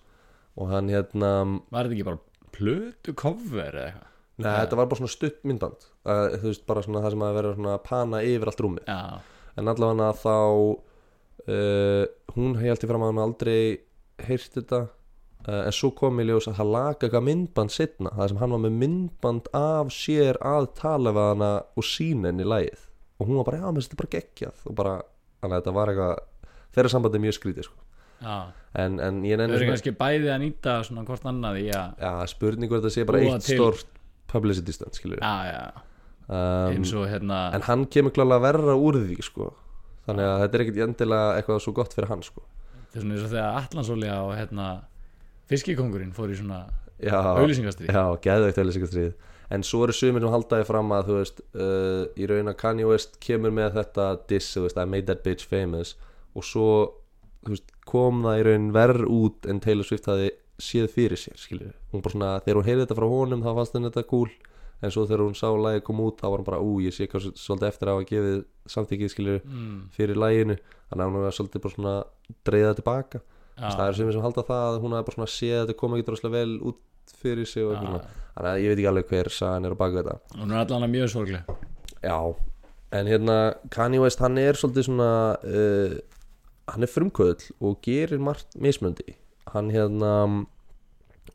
S1: Og hann hérna
S2: Var þetta ekki bara plötu cover eða eitthvað?
S1: Neða,
S2: Já.
S1: þetta var bara svona stutt myndband. Uh, þú veist, bara svona það sem að vera svona pana yfir allt rúmið.
S2: Já,
S1: en allavega þá uh, hún held í fram að hann aldrei heyrt þetta. Uh, en svo kom í ljós að hann laga eitthvað myndband setna, það sem hann var með myndband af sér að tala við hana og sína henni lægið og hún var bara, já, menn þetta er bara geggjað. Og bara, þannig að þetta var eitthvað þeirra sambandi er mjög skrítið sko. en, en ég
S2: Þau
S1: nenni
S2: eru kannski bæði að nýta svona hvort annað í að
S1: já, spurningu er þetta sé bara
S2: Búa
S1: eitt
S2: til-
S1: stort publicity stunt, skilur um,
S2: eins og hérna
S1: en hann kemur klálega verra úr því sko. þannig að þetta er ekkit endilega eitthvað svo gott fyrir hann sko.
S2: Það er svona eins og þegar Atlansolja og hérna Fiskikongurinn fór í svona auðlýsingastrið
S1: Já, geðveikt auðlýsingastrið En svo eru sumir sem haldaði fram að þú veist uh, í raun að Kanye West kemur með þetta diss, þú veist, I made that bitch famous og svo veist, kom það í raun verð út en Taylor Swift hafi séð fyrir sér skilur. hún bara svona, þegar hún heyrði þetta frá honum þá fannst henni þetta cool. En svo þegar hún sá lagið kom út þá var hún bara, ú, ég sé hvað svolítið eftir að hafa gefið samþykið skilur
S2: mm,
S1: fyrir laginu. Þannig að hún var svolítið bara svona dreigða tilbaka.
S2: Já,
S1: það eru sumir sem halda það að hún hafi bara svona séð að þetta kom ekki droslega vel út fyrir sig og eitthvað
S2: já.
S1: þannig að ég veit ekki alveg hver sagan er á baku þetta.
S2: Hún er allan mjög sorgleg.
S1: Já, en hérna Kanye West hann er svolítið svona uh, hann er frumkvöðl og gerir margt mismöndi hann hérna uh,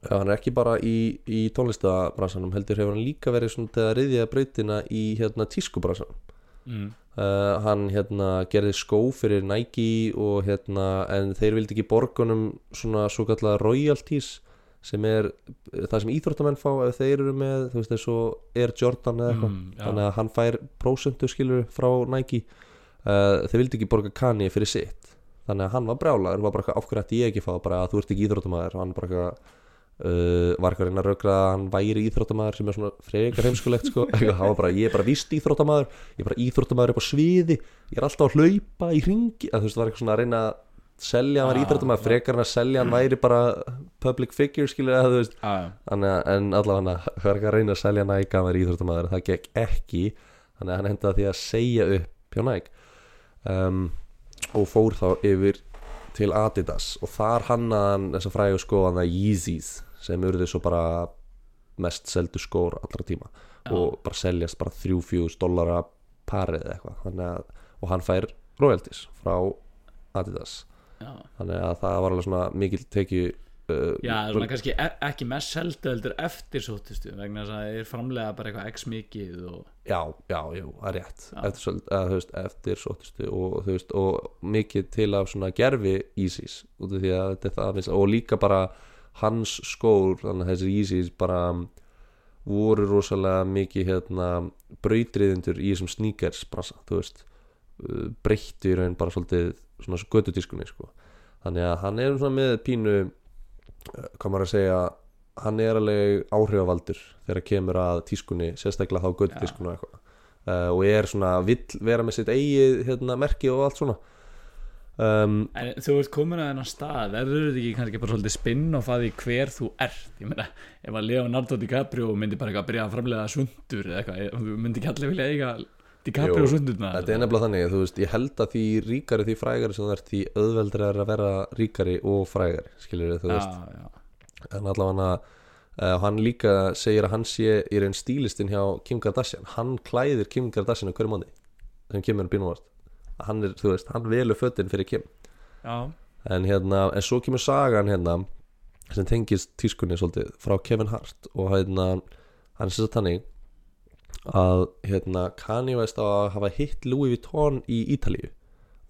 S1: hann er ekki bara í, í tónlistabransanum heldur hefur hann líka verið svona til að riðja brautina í hérna tískubransanum.
S2: Mm,
S1: Uh, hann hérna gerði skó fyrir Nike og hérna en þeir vildi ekki borgunum svona svo kallar royalties sem er uh, það sem íþróttamenn fá ef þeir eru með þú veist og Air Jordan eða eitthvað.
S2: Mm,
S1: þannig að hann fær prósentu skilur frá Nike. Uh, þeir vildi ekki borga Kanye fyrir sitt þannig að hann var brjálaður var bara eitthvað ákveður ætti ég ekki að fá bara að þú ert ekki íþróttamæður og hann bara eitthvað Uh, var eitthvað að reyna að raugra að hann væri íþróttamæður sem er svona frekar heimskulegt sko. Eitthvað, bara, ég er bara víst íþróttamæður ég er bara íþróttamæður upp á sviði ég er alltaf að hlaupa í ringi að þú veist, var eitthvað svona að reyna að selja hann var
S2: Ah,
S1: íþrættum að
S2: já.
S1: frekar hann að selja hann væri bara public figure skilur þú veist. Að, en allavega hann var ekki að reyna að og fór þá yfir til Adidas og þar hannaði hann þess að fræðu skóðan það Yeezys sem urðu svo bara mest seldu skór allra tíma
S2: Já.
S1: og bara seljast bara 3-4 dollara parið eitthvað að, og hann fær royalties frá Adidas
S2: já.
S1: þannig að það var alveg svona mikil tekju uh,
S2: Já, svona kannski e ekki mest seldu heldur eftir sóttistu vegna þess að það er framlega bara eitthvað x mikið og
S1: Já, já, jú, það er rétt
S2: Já.
S1: eftir, eða, þú veist, eftir sóttustu og, veist, og mikið til af svona gerfi að er minnst og líka bara hans skór þannig að þessir Yeezys bara um, voru rosalega mikið hérna, brautriðindur í þessum sneakers brasa, þú veist breyttu í raun bara svolítið svona götudískunni sko. þannig að hann er svona með pínu hvað maður að segja hann er alveg áhrifavaldur þegar kemur að tískunni sérstaklega þá göttudískunni og eitthvað. Uh, og er svona, vill vera með sitt eigið hérna, merki og allt svona. Um,
S2: En þú ert komin að þennan stað verður þetta ekki kannski bara svolítið spinn-off að því hver þú ert? Ég meina, ef að Leonardo DiCaprio myndi bara eitthvað að byrja að framlega sundur eða eitthvað, myndi ekki allir vilja eiga DiCaprio sundurna
S1: þetta er nefnilega þannig, þú veist, ég held að því ríkari því frægari sem þú ert því auðveldri er að vera ríkari og frægari skilur þú veist,
S2: já, já.
S1: en allavega uh, hann líka segir að hann sé í raun stílistinn hjá Kim Kardashian. Hann klæðir Kim Kardashian á hverju mánu sem Kim er bínumvart hann er, þú veist, hann velur fötin fyrir Kim.
S2: Já,
S1: en hérna, en svo kemur sagan hérna sem tengist tískunni svolítið frá Kevin Hart og hérna hann er sér þannig að hérna Kanye West á að hafa hitt Louis Vuitton í Ítalíu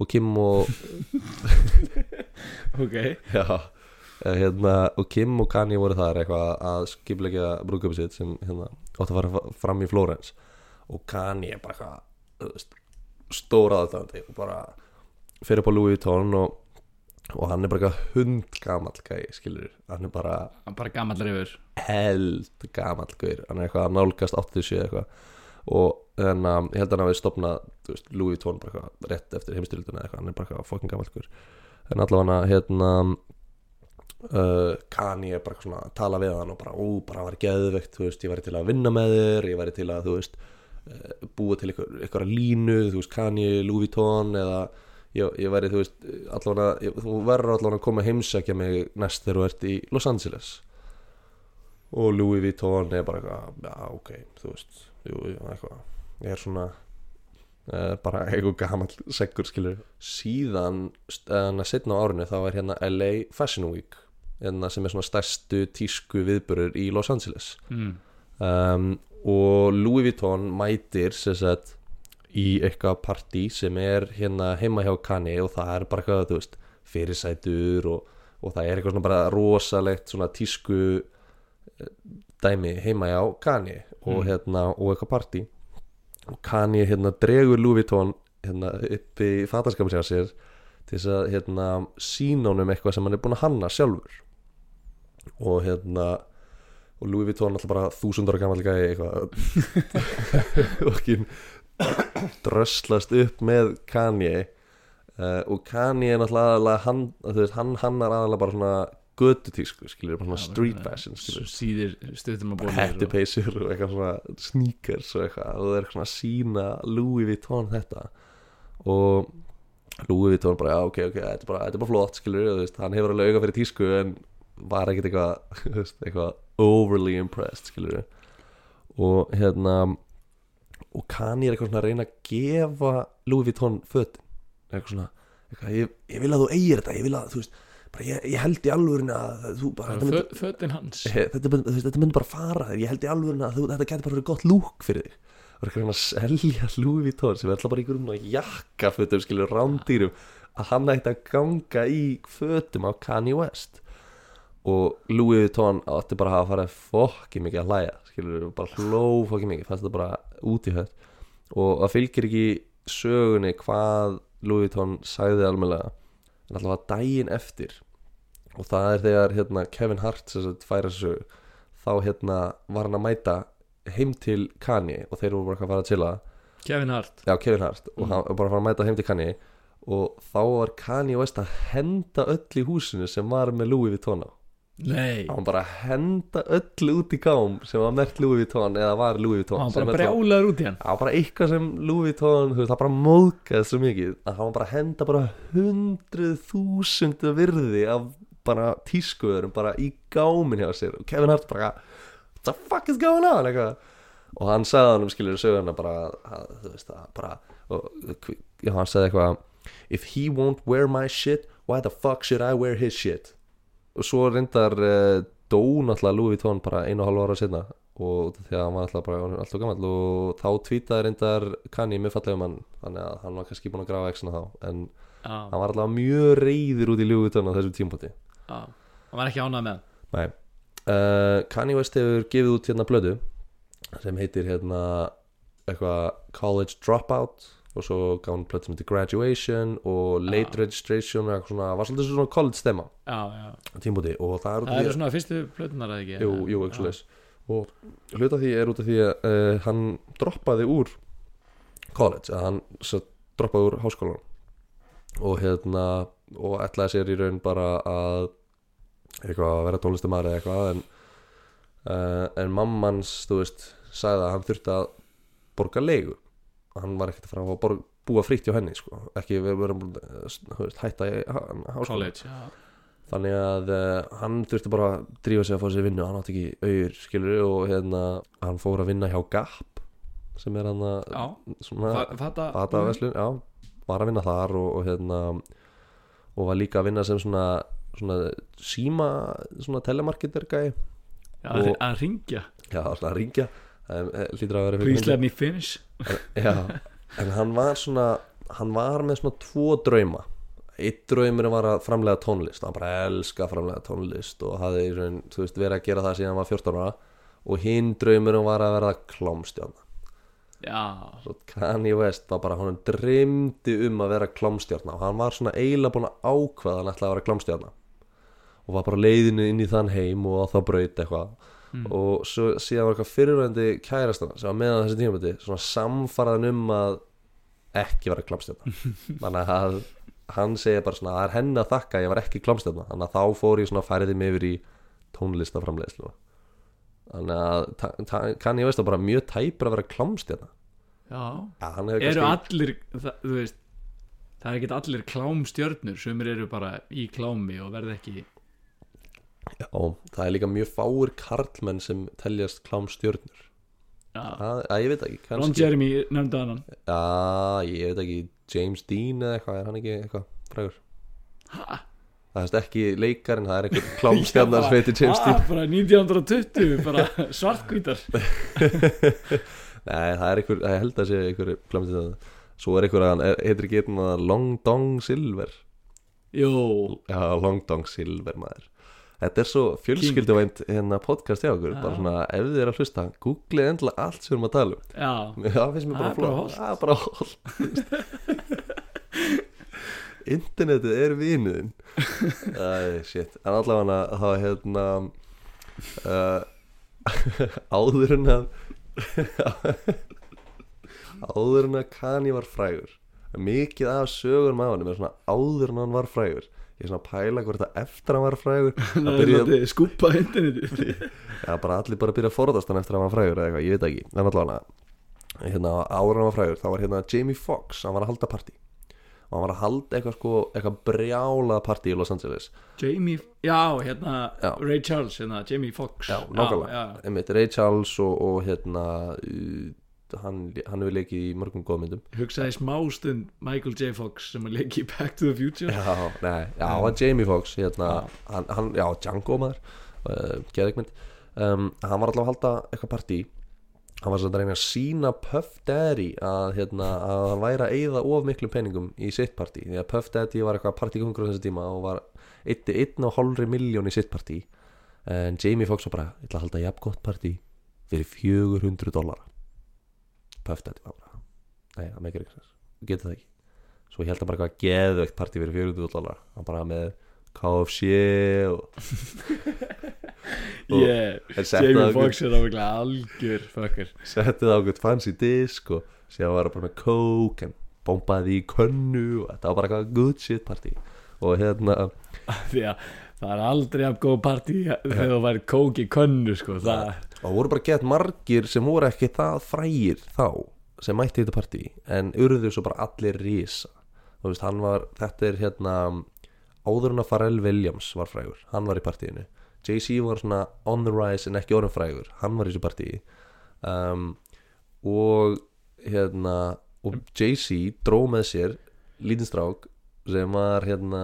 S1: og Kim og
S2: ok.
S1: Já, eh, hérna, og Kim og Kanye voru þar eitthvað að skipleggja brúðköpi sitt sem hérna átt að fara fram í Flórens og Kanye bara eitthvað þú veist, stóra aðdáðandi og bara fyrir upp á Louis Vuitton og, og hann er bara hundgamall gæi, skilur, hann er bara
S2: Hann bara gamall reyfur
S1: held gamall gaur. Hann er eitthvað að nálgast 87 eitthvað. Og þannig að ég held að hann hafi stopnað Louis Vuitton bara eitthvað rétt eftir heimstyrilduna eitthvað, hann er bara eitthvað fucking gamall gaur. En allavega hérna uh, Kanye er bara svona að tala við hann og bara, ú, bara var geðveikt þú veist, ég væri til að vinna með þér ég væri til að, þú veist uh, búa til eitthvað, eitthvað línu, þú veist, Kanye Louis Vuitton eða ég, ég væri, þú veist, allavega þú verður allavega að koma að heimsækja mig næst þegar þú ert í Los Angeles. Og Louis Vuitton er bara eitthvað, já ok, þú veist jú, eitthvað, ég er svona uh, bara eitthvað gamall seggur skilur, síðan en að setna á árinu þá er hérna LA Fashion Week hérna sem er svona stærstu tísku viðburur í Los Angeles.
S2: Mm.
S1: um, og Louis Vuitton mætir sem sagt í eitthvað partí sem er hérna heima hjá Kanye og það er bara eitthvað, þú veist, fyrirsætur og, og það er eitthvað svona bara rosalegt svona tísku eh, dæmi heima hjá Kanye og
S2: Mm.
S1: hérna, og eitthvað partí. Og Kanye hérna dregur Vuitton hérna upp í fatarskapin sér sér til þess að hérna sína honum eitthvað sem hann er búin að hanna sjálfur. Og hérna og Louis Vuitton alltaf bara þúsund ára gammal gæði eitthvað. Og dröslast upp með Kanye uh, og Kanye er náttúrulega hann, veist, hann hannar aðalega bara svona götutísku, skilur, bara svona street fashion
S2: síðir stuttum að bóla
S1: hættupeysur og eitthvað svona sneakers og eitthvað og það er svona sína Louis Vuitton þetta. Og Louis Vuitton bara, já, ok, ok, þetta er bara, þetta er bara flott veist, hann hefur alveg auga fyrir tísku en var ekkert eitthvað eitthvað overly impressed skilur og hérna og Kanye er eitthvað svona að reyna að gefa Louis Vuitton fötin. Eitthvað svona, eitthvað, ég, ég vil að þú eigir þetta ég vil að, þú veist, bara ég, ég held í alvörin að þú bara, þetta myndi-
S2: fötin hans.
S1: Þetta, myndi- þú veist, þetta myndi bara fara þér ég held í alvörin að þú, þetta getur bara verið gott lúk fyrir þig. Og eitthvað að selja Louis Vuitton sem er alltaf bara í grunn jakkafötum skilur rándýrum að hann ætti að ganga í fötum á Kanye West og Louis Vuitton átti bara að hafa farið fokki mikið að hlæja skilur, bara hló fokki mikið fannst þetta bara út í höll og það fylgir ekki sögunni hvað Louis Vuitton sagði almennilega en alltaf að daginn eftir og það er þegar hérna, Kevin Hart færa sög þá hérna var hann að mæta heim til Kanye og þeir voru bara að fara að chilla.
S2: Kevin Hart.
S1: Já Kevin Hart og
S2: Mm.
S1: hann var bara að fara að mæta heim til Kanye og þá var Kanye West að henda öll í húsinu sem var með Louis Vuitton á
S2: Nei,
S1: hann bara henda öll út í gám sem var mert Louis Vuitton eða var Louis Vuitton
S2: hann bara brjálaður út í hann.
S1: Það var bara eitthvað sem Louis Vuitton, veist, það bara móðgæði svo mikið að hann bara henda bara hundruð þúsund virði af bara tískuðurum bara í gámin hjá sér. Og Kevin Hart bara what the fuck is going on? Eitthvað. Og hann sagði hann um skilur söguna bara að, þú veist það bara og, já, hann sagði eitthvað if he won't wear my shit why the fuck should I wear his shit og svo reyndar uh, dó náttúrulega Louis Vuitton bara einu og hálfu ára setna og því að hann var alltaf bara alltaf gammal og þá tweetaði reyndar Kanye með fallegum hann. Þannig að hann var kannski búin að grafa exna þá. En
S2: Já,
S1: hann var alltaf mjög reyður út í Louis Vuitton á þessum tímpoti
S2: já, hann var ekki ánað með.
S1: Nei. Uh, Kanye West hefur gefið út hérna blödu sem heitir hérna eitthvað College Dropout og svo gaf hann sem heitir Graduation og Late Registration og eitthvað svona, var svolítið svona college stemma
S2: Já, já,
S1: tímpoti og það er út af
S2: það
S1: því
S2: eru svona fyrstu plötunar eða ekki?
S1: Jú, jú, ekki svo Og hluta því er út af því að uh, hann droppaði úr college, að hann svo, droppaði úr háskólan og hérna og ætlaði sér í raun bara að eitthvað að vera tónlistamæri eða eitthvað en, uh, en mammans, þú veist sagði að hann þurfti að borga leigu hann var ekkert fara að búa frítt hjá henni sko. ekki þú veist, hætta í
S2: já.
S1: Þannig að uh, hann þurfti bara að drífa sig að fá sér vinnu. Hann átti ekki auður skilur og hérna hann fór að vinna hjá Gap sem er hann að
S2: fata
S1: veslun, já, var að vinna þar og, og hérna og var líka að vinna sem svona, svona síma, svona telemarketer gæi,
S2: Já,
S1: og-
S2: að ringja
S1: já, að ringja
S2: me finish.
S1: Já, en hann var svona hann var með svona tvo drauma. Eitt draumur var að framlega tónlist. Hann bara elska að framlega tónlist og hafði í raun, veist, verið að gera það síðan hann var 14 ára. Og hinn draumur var að verða klámstjárna
S2: Já,
S1: Kanye West var bara hann dreymdi um að vera klámstjárna og hann var svona eiginlega búin að ákvaða að hann ætlaði að vera klámstjárna og var bara leiðinu inn í þann heim og á það braut eitthvað og svo síðan var eitthvað fyrirvændi kærastana sem var meðan þessi tímabæti svona samfaraðan um að ekki vera klámstjárna þannig að hann segir bara svona að það er henni að þakka að ég var ekki klámstjárna þannig að þá fór ég svona að færiði mig yfir í tónlistaframleiðslu þannig að ta- Kanye West var bara mjög tæpur að vera klámstjárna
S2: já. Eru allir, það, þú veist Það er ekki allir klámstjörnur Sumir eru bara í klámi og verða ekki
S1: Já, það er líka mjög fáir karlmenn sem teljast klámstjörnur.
S2: Já,
S1: að, ég veit ekki
S2: Ron
S1: kannski,
S2: Jeremy nefndi annan
S1: Já, ég veit ekki James Dean eða eitthvað, er hann ekki eitthvað frægur?
S2: Ha?
S1: Það er ekki leikarinn, það er einhver klámstjarnar sem heitir James Dean.
S2: ah, Bara 1920, bara svartkvítar
S1: Nei, það er einhver, það held að sé einhver klámstjarnar Svo er einhver að hann heitir ekki einn að Long Dong Silver.
S2: Jó,
S1: Já, Long Dong Silver maður Þetta er svo fjölskylduvænt hérna podcast hjá okkur,
S2: Já.
S1: bara svona ef þið er að hlusta, googlið endilega allt sem við erum að tala um.
S2: Já.
S1: Það finnst mér bara flott. það er bara holt internetið er vinuðin Æ, shit. En allavega þá hérna uh, áður en að áður en að Kanye var frægur mikið af sögurum af hann er svona áður en hann var frægur ég er svona að pæla hvort að eftir hann var frægur
S2: Það
S1: að
S2: skúpa interneti
S1: Já, bara allir bara byrja að forðast hann eftir að hann var frægur eða eitthvað, ég veit ekki, en allavega hérna, ára hann var frægur, þá var hérna Jamie Foxx, hann var að halda partí. Og hann var að halda eitthvað sko, eitthvað brjálað partí í Los Angeles.
S2: Jamie, já, hérna
S1: Já.
S2: Ray Charles, hérna, Jamie Foxx.
S1: Já, nákvæmlega, einmitt Ray Charles og, og hérna hann, hann hefur leikið í mörgum góðmyndum
S2: Hugsaði smástund Michael J. Fox sem að leiki í Back to the Future.
S1: Já, nei, já, hann var Jamie Foxx hérna, hann, hann, já, Django maður uh, geðegmynd um, hann var alltaf að halda eitthvað partí. Hann var að reyna að sína Puff Daddy að, hérna, að hann væri að eyða of miklum peningum í sitt partí. Því að Puff Daddy var eitthvað partíkungur á þessu tíma og var eitt, einn og hálfri miljón í sitt partí. En Jamie Foxx var bara, ég ætla að halda jafn gott partí fyrir 400 dólar Bara nei, það meikir ekki sens, getur það ekki. Svo ég held að bara eitthvað geðveikt partí fyrir 400 dólar hann bara með KFC og
S2: yeah.
S1: en
S2: Jamie
S1: það
S2: Foxx er ábygglega algjör fucker.
S1: setti það á okkur fancy disk og síðan var það bara með coke and bombaði í könnu og þetta var bara eitthvað good shit party og hérna
S2: því að það er aldrei að góð partí þegar þú væri kók í könnu sko. það,
S1: og voru bara gett margir sem voru ekki það frægir þá sem mætti þetta partí en urðu svo bara allir rísa þú veist, hann var, þetta er hérna áður en að Pharrell Williams var frægur hann var í partíinu. Jay-Z var svona on the rise en ekki orðin frægur hann var í þessu partíi um, og hérna og Jay-Z dró með sér lítinn strák sem var hérna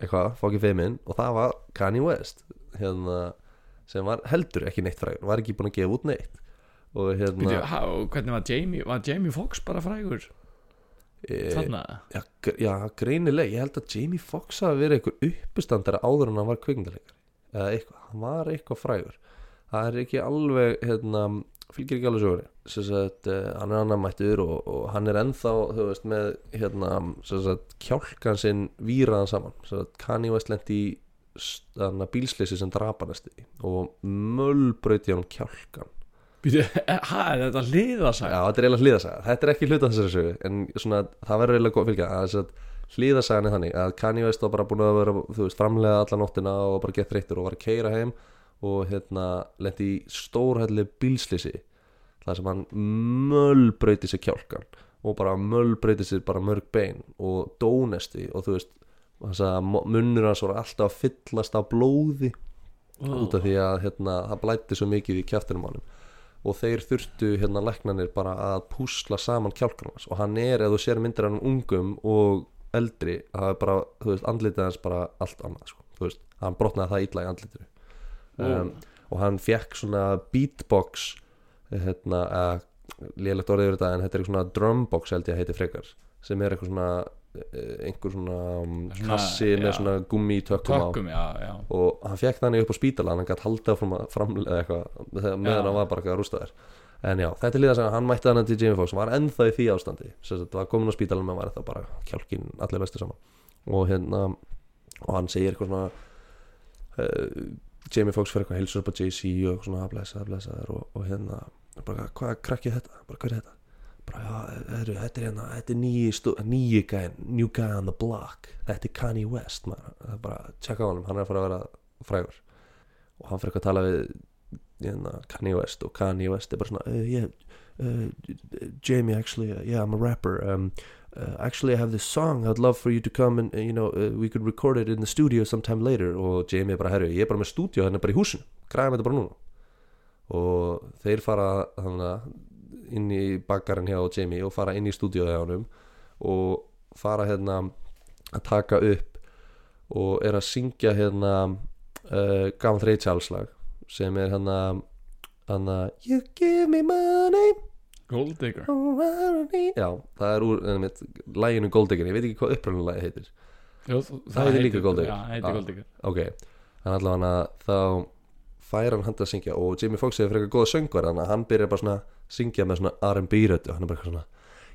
S1: eitthvað, fókið feiminn og það var Kanye West hérna sem var heldur ekki neitt frægur var ekki búin að gefa út neitt. Og hérna
S2: Byrju, há, hvernig var Jamie var Jamie Foxx bara frægur?
S1: E,
S2: þarna?
S1: já, já, greinileg, ég held að Jamie Foxx hafi verið einhver uppistandara áður en hann var kvikmyndalegari eða eitthvað, hann var eitthvað frægur. Það er ekki alveg hérna, fylgir ekki alveg sögur sagt, uh, hann er annar mættur og, og hann er ennþá, veist, með hérna, kjálkan sinn víraðan saman, sagt, Kanye West lendi í bílsleysi sem drapanesti og möllbrauti hann kjálkan
S2: Byrju, hæ, er þetta hliðasag
S1: Já, þetta er eiginlega hliðasaga, þetta er ekki hluta þessari sögu en svona, það verður eiginlega góð fylgja. Að hliðasagan er þannig að Kanye West var bara búin að vera, þú veist, framlega alla nóttina og bara gett þreyttur og var að keira heim og hérna lendi í stórhælli bílslýsi þar sem hann möllbrauti sér kjálkan og bara möllbrauti sér bara mörg bein og dónesti og þú veist þess að munnur hans voru alltaf að fyllast af blóði út af því að hérna, það blætti svo mikið í kjæftinum á honum. Og þeir þurftu hérna læknanir bara að púsla saman kjálkanum hans. Og hann er, ef þú sér myndir hann ungum og eldri, það er bara þú veist, andlitið hans bara allt annað sko, þú veist, hann brotnaði það illa í andlitinu. Um, og hann fekk svona beatbox hérna, að lélegt orðið yfir þetta en þetta er svona drumbox held ég að heiti frekar sem er eitthvað svona einhver svona um,
S2: Svona,
S1: kassi með svona gummi á.
S2: Tökum, já, já.
S1: Og hann fekk þannig upp á spítala hann áfram að framlega eitthvað meðan hann var bara eitthvað rústaður. En já, þetta er líða að hann mætti þannig til Jamie Foxx hann var ennþá í því ástandi. Sem sagt, var komin á spítalan menn var þetta bara kjálkin allir vestu saman. Og hérna og hann segir eitthvað svona uh, Jamie Foxx fyrir eitthvað heilsur upp á Jay-Z og svona að blessa, að blessa þér og, og hérna, bara hvað krakkið þetta? Bara hvað er þetta bara heru, þetta er hérna, þetta er nýji stú- nýji gæn, new guy on the block. Þetta er Kanye West maður. það er bara, tjekka á honum, hann er að fara að vera frægur. Og hann fyrir að tala við hérna, Kanye West. Og Kanye West er bara svona uh, yeah, uh, Jamie actually, uh, yeah I'm a rapper. Um, uh, actually I have this song. I'd love for you to come and uh, you know uh, we could record it in the studio sometime later. Og Jamie er bara herru, ég er bara með stúdíu hann er bara í húsinu, græðum þetta bara núna. Og þeir fara hana, inn í bakkarinn hjá Jamie og fara inn í stúdíu hjá honum og fara hérna að taka upp og er að syngja hérna uh, gammal þreitjálslag sem er hérna hérna You give me money.
S2: Gold Digger.
S1: Já, það er úr einmitt, læginu Gold Digger, ég veit ekki hvað upprænulegi heitir.
S2: Jú,
S1: Það heitir líka Gold Digger.
S2: Já, heitir
S1: Ah.
S2: Gold Digger.
S1: Ok, þannig allavega þá fær hann hann að syngja og Jamie Foxx hefur frekar góða söngvar þannig að hann byrjar bara svona syngja með svona R&B rödd og hann er bara eitthvað svona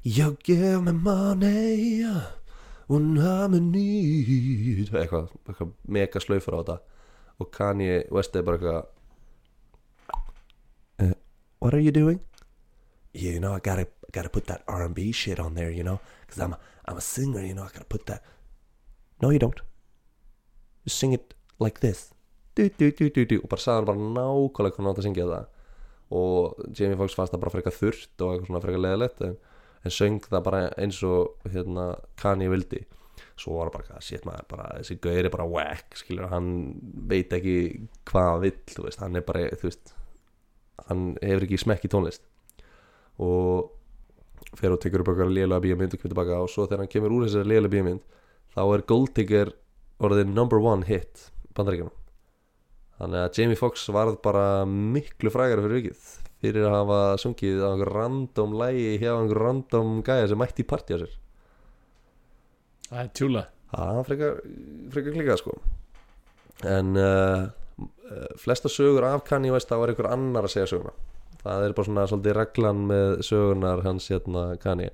S1: You give me money when I'm in need. Eitthvað, eitthvað mega slaufur á þetta. Og Kanye West er bara eitthvað uh, What are you doing? You know, I gotta, gotta put that R&B shit on there, you know? Because I'm, I'm a singer, you know, I gotta put that No, you don't. Just sing it like this. Du, du, du. og bara sagði hann bara nákvæmlega hvernig hann átt að syngja það og Jamie Foxx fannst það bara frekar þurrt og eitthvað svona frekar leðilegt en, en söng það bara eins og hérna Kanye vildi. Svo var það bara, shit maður, bara, þessi gauðir er bara whack, skilur, hann veit ekki hvað hann vill, þú veist, hann er bara þú veist, hann hefur ekki smekk í tónlist. Og fer og tekur upp okkar lélega bíómynd og kemur tilbaka og svo þegar hann kemur úr þessari lélega bíómynd þá er Gold Digger orðið number one hit bandaríkjunum þannig að Jamie Foxx varð bara miklu frægara fyrir vikið. Fyrir að hafa sungið á einhver random lægi hjá einhver random gæja sem mætti í partí á sér.
S2: Það er tjúla.
S1: Það frekar, frekar klikað sko. En uh, uh, flesta sögur af Kanye West þá er einhver annar að segja söguna. Það er bara svona svolítið reglan með sögunar hans hérna Kanye.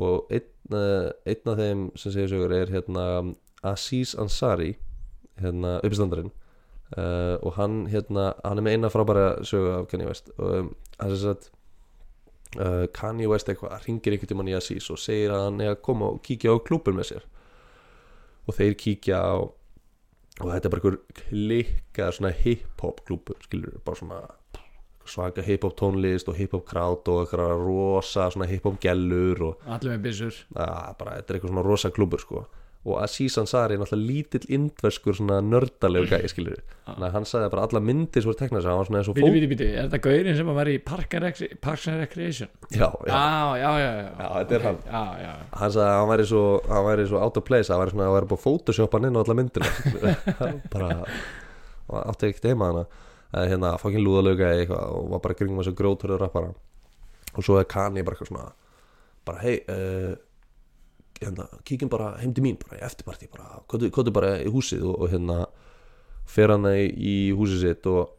S1: Og einn, uh, einn af þeim sem segja sögur er hérna Aziz Ansari hérna uppistandarinn uh, og hann hérna hann er með eina frábæra sögu af Kanye West. Og um, hann sem sagt uh, Kanye West eitthvað ringir einhvern tímann í Asís og segir að hann er að koma og kíkja á klúbur með sér. Og þeir kíkja á og þetta er bara einhver klikka svona hip-hop klúbur skilur bara svona svaka hip-hop tónlist og hip-hop krát og eitthvað rosa svona hip-hop gellur og
S2: allir með byssur.
S1: Að, bara, þetta er eitthvað svona rosa klúbur sko og Aziz Ansari er náttúrulega lítill indverskur svona nördalegu gæi skilur þannig að hann sagði bara alla myndir sem voru teknað sér hann var svona eins og
S2: Bíti,
S1: fót
S2: bíti, bíti, er þetta gaurinn sem vera í Park and Rec- Parks and Recreation?
S1: já, já,
S2: Já, já, já Já,
S1: Já, þetta er hann.
S2: Já, já,
S1: hann sagði að hann væri svo, hann væri svo out of place hann væri svona að væri búið að photoshopa hann inn á alla myndina bara hann átti ekkert heima hana eða hérna fokkin lúðalöga eitthvað og var bara kringum þessu gróturðu rappara og svo er Kanye bara eitthvað svona bara hei uh, hérna, kíkjum bara heim til mín bara í eftirparti bara, kóttu bara í húsið og, og hérna fer hann í, í húsið sitt og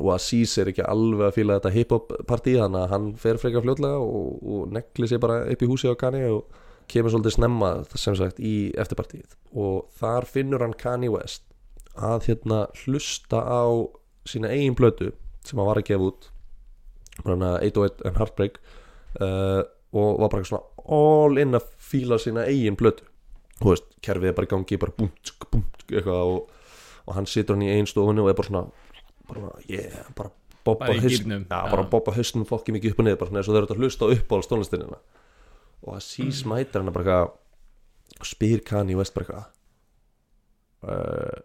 S1: og Aziz er ekki alveg að fíla þetta hip-hop partí þannig að hann fer frekar fljótlega og, og negli sig bara upp í húsi á Kanye og kemur svolítið snemma sem sagt í eftirpartíð og þar finnur hann Kanye West að hérna hlusta á sína eigin blötu sem hann var að gefa út bara 808 and Heartbreak uh, og var bara svona all in að fíla sína eigin blötu þú veist, kerfið er bara í gangi bara búm, tsk, búm, tsk, eitthvað og, og hann situr hann í einn stofunni og er bara svona bara, yeah, bara
S2: gírnum,
S1: já,
S2: já.
S1: bara bobba hausnum fokki mikið upp og niður bara svona eins og þau eru að hlusta á uppáhalds tónlistinina. Og að sí smætar hann bara eitthvað og spyr Kanye West bara eitthvað uh,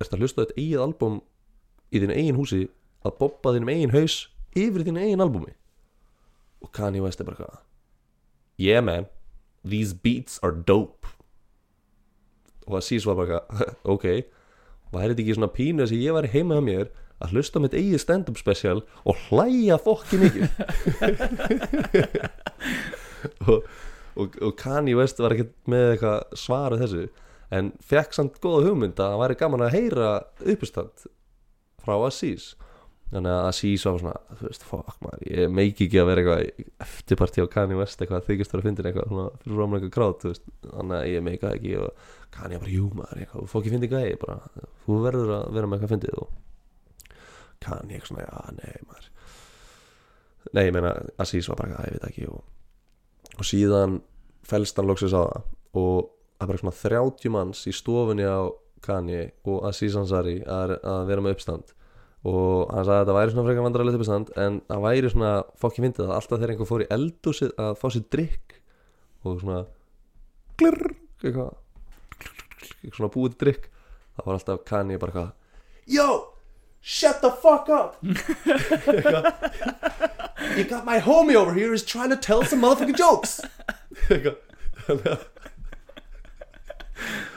S1: ertu að hlusta á þetta eigið album í þínu eigin húsi að bobba þínum eigin haus yfir þínu eigin albumi og Kanye West er bara eitthvað yeah man these beats are dope. Og að sís var bara ok væri þetta ekki svona pínu þess að ég væri heima hjá mér að hlusta mitt eigið stand-up special og hlæja fokki mikið? Og, og, og Kanye West var ekkert með eitthvað svarið þessu en fekk samt góða hugmynd að það væri gaman að heyra uppistand frá Aziz þannig að Aziz var svona þú veist, fuck maður, ég meiki ekki að vera eitthvað eftirparti á Kanye West eitthvað þykist vera að fyndin eitthvað svona fyrir rámlega eitthvað krát veist, þannig að ég meika ekki og Kanye bara, jú maður, eitthvað, fók ekki fyndin gæði bara, þú verður að vera með eitthvað fyndið og Kanye eitthvað svona, já, nei maður. Nei, ég meina, Aziz var bara, eitthvað, ég veit ekki og, og síðan fælst hann loksins á það og það bara svona 30 manns í stofunni á Kanye og Aziz Ansari að, að vera með uppstand og hann sagði að þetta væri svona frekar vandrarlegt uppstand en það væri svona fokki fyndið að alltaf þegar einhver fór í eldúsið að fá sér drikk og svona glirr, eitthvað eitthvað svona búið drikk það var alltaf Kanye bara eitthvað Yo, shut the fuck up! Eitthvað, You got my homie over here is trying to tell some motherfucking jokes. Eitthvað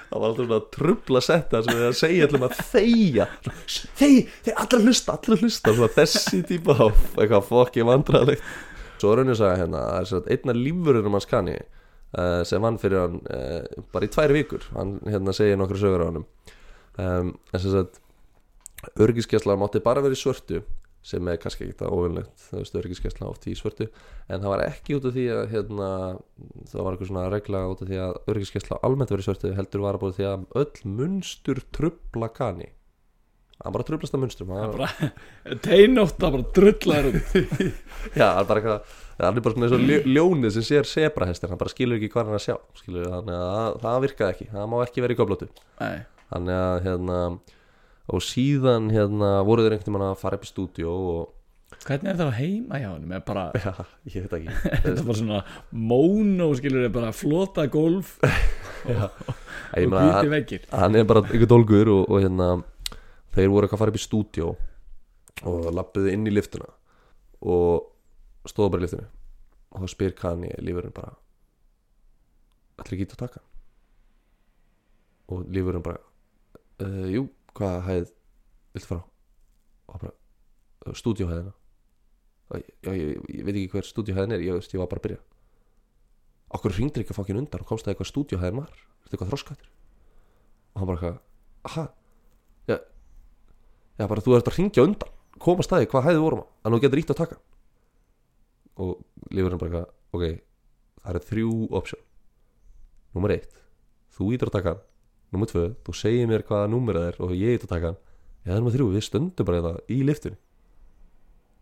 S1: það var alltaf svona trubla setta sem við að segja allum að þegja. Þeir, þeir allir að hlusta, allir að hlusta. Svona þessi típa á eitthvað fokki vandræðilegt svo er raunin saga hérna það er einna lífurinn um hans kanni uh, sem vann fyrir hann uh, bara í tvær vikur hann hérna segir nokkru sögur á hann um, en sem sagt örgiskesla mátti bara vera í svörtu sem er kannski ekki það óvinnlegt það veist örgiskesla oft í svörtu en það var ekki út af því að hérna, það var eitthvað svona regla út af því að örgiskesla almennt verið svörtu heldur var bara því að öll munstur trubla kani. Hann bara trublast að
S2: bara Teinótt að bara drullar út
S1: já, hann er bara eitthvað hann er bara svona eins og ljó- ljónið sem sér sebrahestir hann bara skilur ekki hvað hann er að sjá skilur, þannig að það, það virkaði ekki, það má ekki vera í og síðan hérna voru þeir einhvern veginn að fara upp í stúdíó og
S2: hvernig er það heima hjá hann bara,
S1: já, ég veit ekki.
S2: Þetta er bara svona móno skilur er bara flota golf og
S1: meina,
S2: hvíti veggir.
S1: hann er bara einhver dólgur og, og hérna þeir voru eitthvað að fara upp í stúdíó og lappuðu inn í liftuna og stóðu bara í liftinu. Og þá spyr Kanye lífurinn bara ætlir ekki að taka og lífurinn bara uh, jú, hvað hæð viltu fara og hann bara stúdíóhæðina. Já, ég, ég, ég veit ekki hver stúdíóhæðin er ég, ég var bara að byrja. Okkur hringdir ekki að fokkin undan og komst að eitthvað stúdíóhæðin var? Þetta eitthvað þroskaður? Og hann bara eitthvað aha já, já bara þú ert að ringja undan koma staði hvað hæði vorum en þú getur ítt að taka. Og lífurinn bara eitthvað ok, það eru þrjú option. Nummer eitt þú ítur að taka hann nummer tvö, þú segir mér hvaða númer það er og ég ítur að taka hann. Já, nummer þrjú, við stöndum bara þetta í liftunni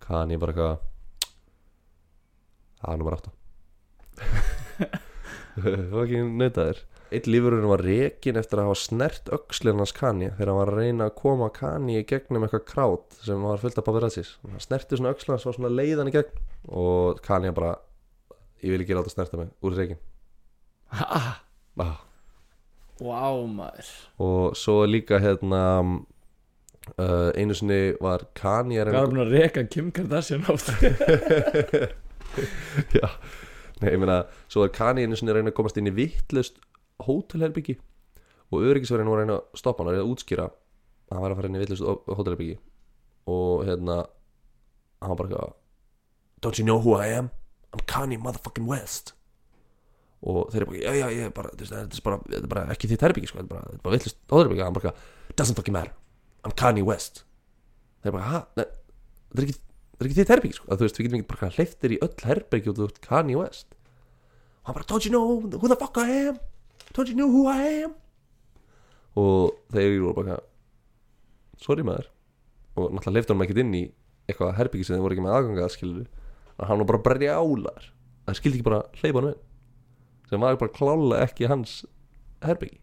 S1: kann ég bara eitthvað Það er nummer 8 Það var ekki nautaðir Eitt lífurinn var rekin eftir að hafa snert hans Kanye þegar hann var að reyna að koma Kanye í gegnum eitthvað krát sem var fullt af paparazzi. Hann snerti svona hans var svona leiðan í gegn. Og Kanye bara ég vil ekki láta snerta mig úr rekin.
S2: Ha,
S1: ah.
S2: Vá maður.
S1: Og svo líka hérna uh, einu sinni var Kanye að
S2: Hvað er búin að reka Kim Kardashian oft?
S1: Já, nei, ég meina Svo var Kanye einu sinni að reyna að komast inn í vittlust hótelherbyggi og öryggisverðin var að reyna að stoppa hann og reyna að útskýra að hann var að fara inn í vittlust hótelherbyggi og hérna hann var bara eitthvað Don't you know who I am? I'm Kanye motherfucking West og þeir eru bara, já, já, ég er bara veist, þetta er bara, þetta er bara ekki þitt herbyggi sko, þetta er bara, þetta er bara vittlust hótelherbyggi hann bara, doesn't fucking matter. I'm Kanye West. Þeir eru bara, nei, þetta er ekki það er ekki þitt herbyggi sko. að þú veist, við getum ekki bara hleyftir í öll herbyggi og þú ert Kanye West. Og hann bara, don't you know who the fuck I am? Don't you know who I am? Og þeir eru bara sorry maður. Og náttúrulega hleyfti hann ekki inn í eitthvað herbyggi sem þeir voru ekki með aðganga að skilur að hann var bara brjálar það skildi ekki bara hleypa hann inn sem var bara klála ekki hans herbyggi.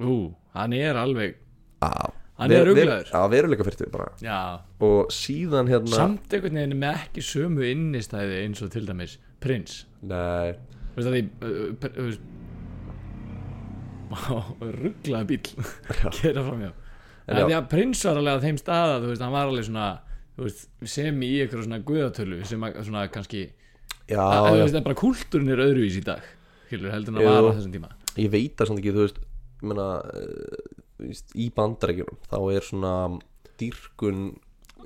S2: Ú, hann er alveg
S1: á
S2: Hann er ruglaður.
S1: á veruleika fyrir bara.
S2: Já,
S1: og síðan hérna
S2: samt einhvern veginn með ekki sömu innistæði eins og til dæmis prins
S1: nei,
S2: Þú veist að því uh, uh, veist Rugglaði bíl Gera fram hjá
S1: En
S2: En
S1: já.
S2: því að prins var alveg að þeim staða Þú veist, hann var alveg svona Þú veist, sem í eitthvað svona guðatölu sem að svona kannski
S1: já,
S2: að, að,
S1: já.
S2: veist, að bara kúltúrin er öðruvís í dag heldur en að vara á þessum tíma
S1: ég veit það samt ekki þú veist, þú veist, í bandarækjunum þá er svona dýrkun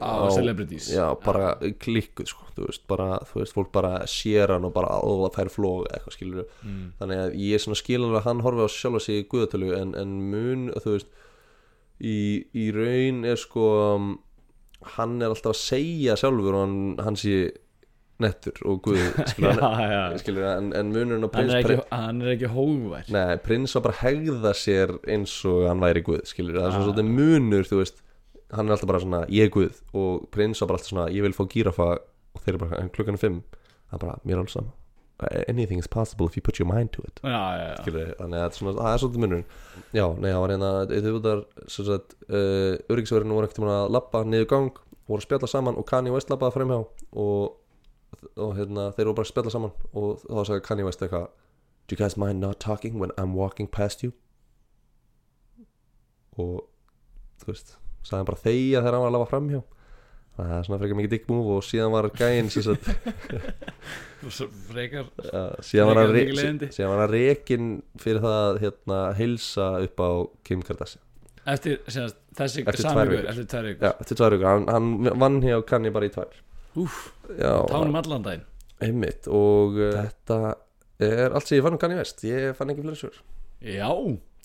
S2: á celebrities
S1: já, bara klikkuð sko, þú veist, bara, þú veist, fólk bara sér hann og bara alveg fær flóg eitthvað skilur
S2: mm.
S1: þannig að ég er svona skilur að hann horfi á sjálfa sig í guðatölu en, en mun, þú veist í, í raun er sko um, hann er alltaf að segja sjálfur og hann, hann sé nettur og guð skilur,
S2: Já,
S1: hann,
S2: já.
S1: skilur en, en munurinn á
S2: hann,
S1: prins
S2: er ekki, hann er ekki hógvær.
S1: Nei, prins var bara að hegða sér eins og hann væri guð, skilur það er svona svolítið munur, þú veist hann er alltaf bara svona, ég er guð og prins var bara alltaf svona, ég vil fá gírafa og þeir eru bara, klukkan er fimm það er bara, mér alls saman anything is possible if you put your mind to it.
S2: Já, já, já.
S1: skilur þannig að svona, það er svolítið munur já, nei, það var hérna, þau veitar sem sagt, uh, öryggisverðinu voru ekkert tíma að labba niður gang, voru að spjalla saman og Kanye West labbaði fremhjá og, og hérna, þeir voru bara að spjalla saman og þá sagði Kanye West eitthvað Do you guys mind not talking when I'm walking past you? og þú veist, sagði hann bara þegja þegar hann var að labba fremhjá það er svona frekar mikið dick move og síðan var gæinn
S2: frekar
S1: síðan var hann síðan var hann rekin fyrir það að hérna, heilsa upp á Kim Kardashian.
S2: Eftir semast, þessi
S1: Eftir tvær vikur.
S2: eftir tvær vikur.
S1: Hann vann hjá Kanye bara í tvær
S2: Úf, tánum allan daginn.
S1: Einmitt og uh, þetta er allt sem ég fann um Kanye West. Ég fann ekki fleiri svör.
S2: Já,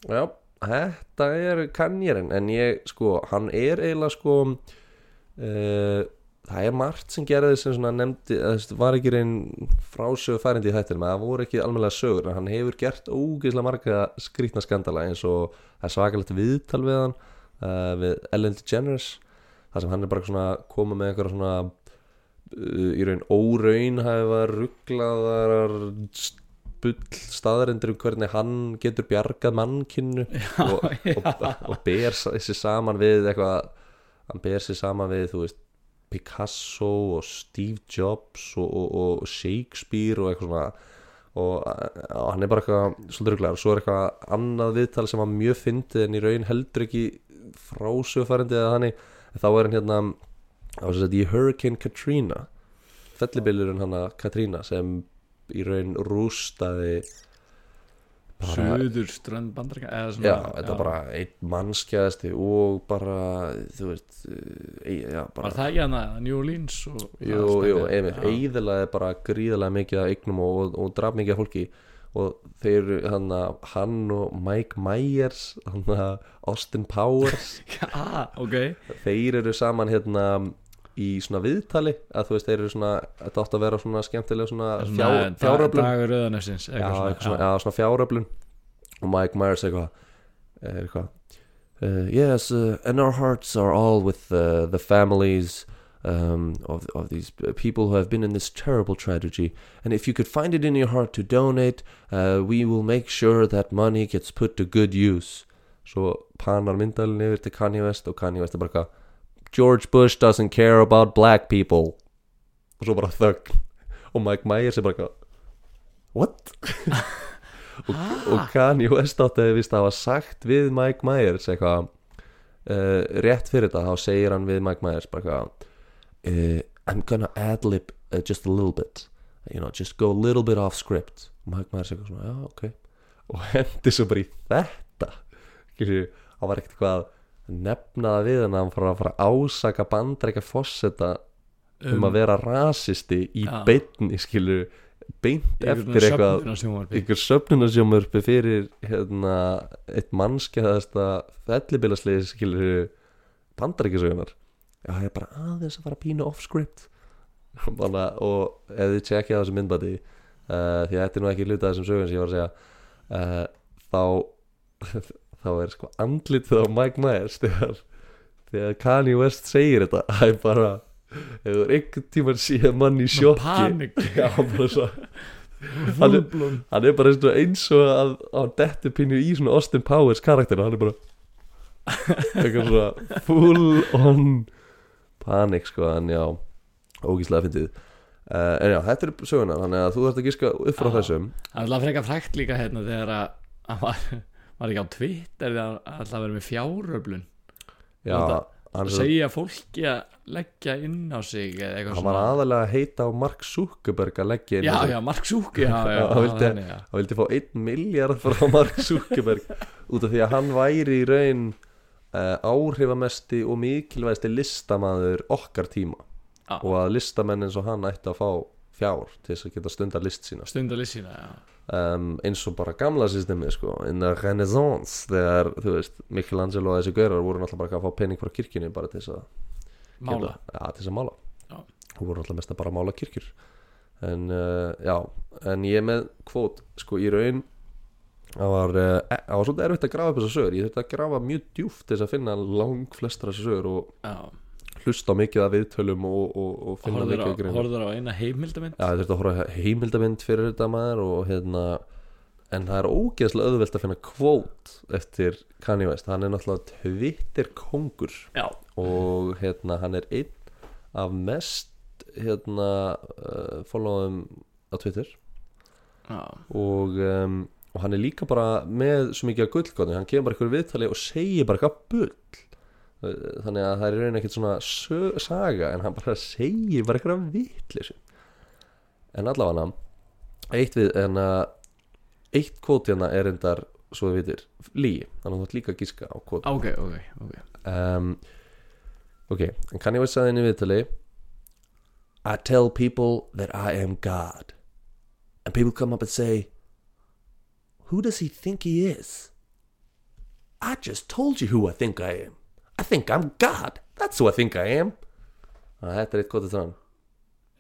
S1: Já, þetta er Kanyerin en ég, sko, hann er eiginlega sko uh, það er margt sem gerði sem svona nefndi, það var ekki reyn frásögu færindi í þættinum, það voru ekki almennilega sögur, en hann hefur gert ógeðslega marga skrýtna skandala eins og það er svakalegt viðtal við hann uh, við Ellen DeGeneres þar sem hann er bara svona komið með eitthvað svona í raun óraunhæfa rugglaðar bull staðarendur um hvernig hann getur bjargað mannkinnu og, og, og ber sig saman við eitthvað hann ber sig saman við veist Picasso og Steve Jobs og, og, og Shakespeare og eitthvað svona. Og, hann er bara eitthvað svolítið rugglegar og svo er eitthvað annað viðtal sem var mjög fyndið en í raun heldur ekki frásöfarandi eða þannig. Þá er hann hérna á þess að í Hurricane Katrina fellibillurinn hann Katrina sem í raun rústaði
S2: Suður strönd svona
S1: Já, þetta var bara einn mannskjæðasti og bara, þú veist e, já, bara,
S2: Var það ekki hana New Orleans og
S1: Jú, jú, einmitt,
S2: Já.
S1: eiðilaði bara gríðarlega mikið af eignum og, og, og draf mikið af fólki. Og þeir, hann, hann og Mike Myers hann, Austin Powers.
S2: Já, ok.
S1: Þeir eru saman hérna í svona viðtali að þú veist, þeir eru svona, þetta átt að vera svona skemmtilega svona fjár,
S2: Svona
S1: fjáröflun.
S2: Dagur Rauðanefsins
S1: já, svona, já, svona fjáröflun. Og Mike Myers eitthvað er eitthvað uh, yes, uh, and our hearts are all with uh, the families um, of, of these people who have been in this terrible tragedy. And if you could find it in your heart to donate we will make sure that money gets put to good use. Svo panar myndalinn yfir til Kanye West og Kanye West er bara eitthvað George Bush doesn't care about black people. Og svo bara þögn. Og Mike Myers er bara eitthvað what? og, og Kanye West átti að vist að hafa sagt við Mike Myers eitthvað uh, rétt fyrir þetta þá segir hann við Mike Myers bara eitthvað uh, I'm gonna ad-lib uh, just a little bit. You know, just go a little bit off script. Og Mike Myers eitthvað svona, já, ok. Og hendi svo bara í þetta. Hann var ekkert eitthvað að nefna það við hann að hann fara að fara að ásaka bandreika fosseta um, að vera rasisti í
S2: Já.
S1: beinni skilju beint eftir eitthvað einhver söfnunarsjómurpi fyrir hérna, eitt mannskjaðasta fellibilasliði skilur bandaríkisögunar já, ég er bara aðeins að fara pínu off script. Og ef þið tjekkja þessu myndbati uh, því að þetta er nú ekki hluta af þessum sögum sem ég var að segja uh, þá þá er sko andlitið á Mike Myers þegar, þegar Kanye West segir þetta. Það er bara ef þú er einhvern tímann síðan mann í sjokki
S2: panik.
S1: Já, svo. Hann er, hann er bara eins og, að hann detti pínu í svona Austin Powers karakter hann er bara eitthvað svona full on panik sko en já, ógíslega fyndið. Uh, en já, þetta er söguna þannig að þú þarft að gíska upp frá þessum.
S2: Er alltaf frekar frækt líka hérna þegar að hann var, var ekki á Twitter hann alltaf verið með fjáröflun?
S1: Já,
S2: að segja fólki að leggja inn á sig eða eitthvað
S1: hann var aðalega að heita á Mark Zuckerberg að leggja inn
S2: Já, já, Mark Já,
S1: hann vildi- fá 1 miljard frá Mark Zuckerberg út af því að hann væri í raun uh, áhrifamesti og mikilvægsti listamaður okkar tíma.
S2: Já.
S1: og að listamenn eins og hann ætti að fá fjár til þess að geta stundar list sína.
S2: Stundalissina, já
S1: um, eins og bara gamla systemi sko, in the renaissance þegar, þú veist, Michelangelo og þessi gaurar voru náttúrulega bara að fá pening frá kirkjunni bara til þess að
S2: Mála.
S1: ja, til þess að mála. Og voru náttúrulega mest að bara mála kirkjur. En uh, já, en ég með kvót, sko, í raun það var, uh, var svolítið erfitt að grafa upp þessar sögur, ég þurfti að grafa mjög djúft þess að finna lang flestra sögur og
S2: Já,
S1: hlusta á mikið af viðtölum og, og, og finna
S2: horfður á,
S1: mikið grein
S2: horfður á eina heimildamind
S1: Já, ég þurfti að horfa á heimildamind fyrir þetta maður og hérna en það er ógeðslega auðvelt að finna kvót eftir Kanye West, hann er náttúrulega Twitter kongur
S2: Já,
S1: og hérna hann er einn af mest hérna uh, followum á Twitter.
S2: Já,
S1: og, um, og hann er líka bara með svo mikið að gullgóðni, hann kemur bara ykkur viðtali og segir bara eitthvað bull þannig að það er raun ekkert svona saga en hann bara segir bara eitthvað vitlis en allavega eitt við en að eitt kvót hérna er endar svo við vitir lígi, þannig að þú ætti líka að gíska á kvót
S2: ok, ok, ok.
S1: Um, ok, en kann ég veist að henni viðtali I tell people that I am God. And people come up and say who does he think he is? I just told you who I think I am I think I'm God. That's who I think I am. Að þetta er eitt gott eftir hann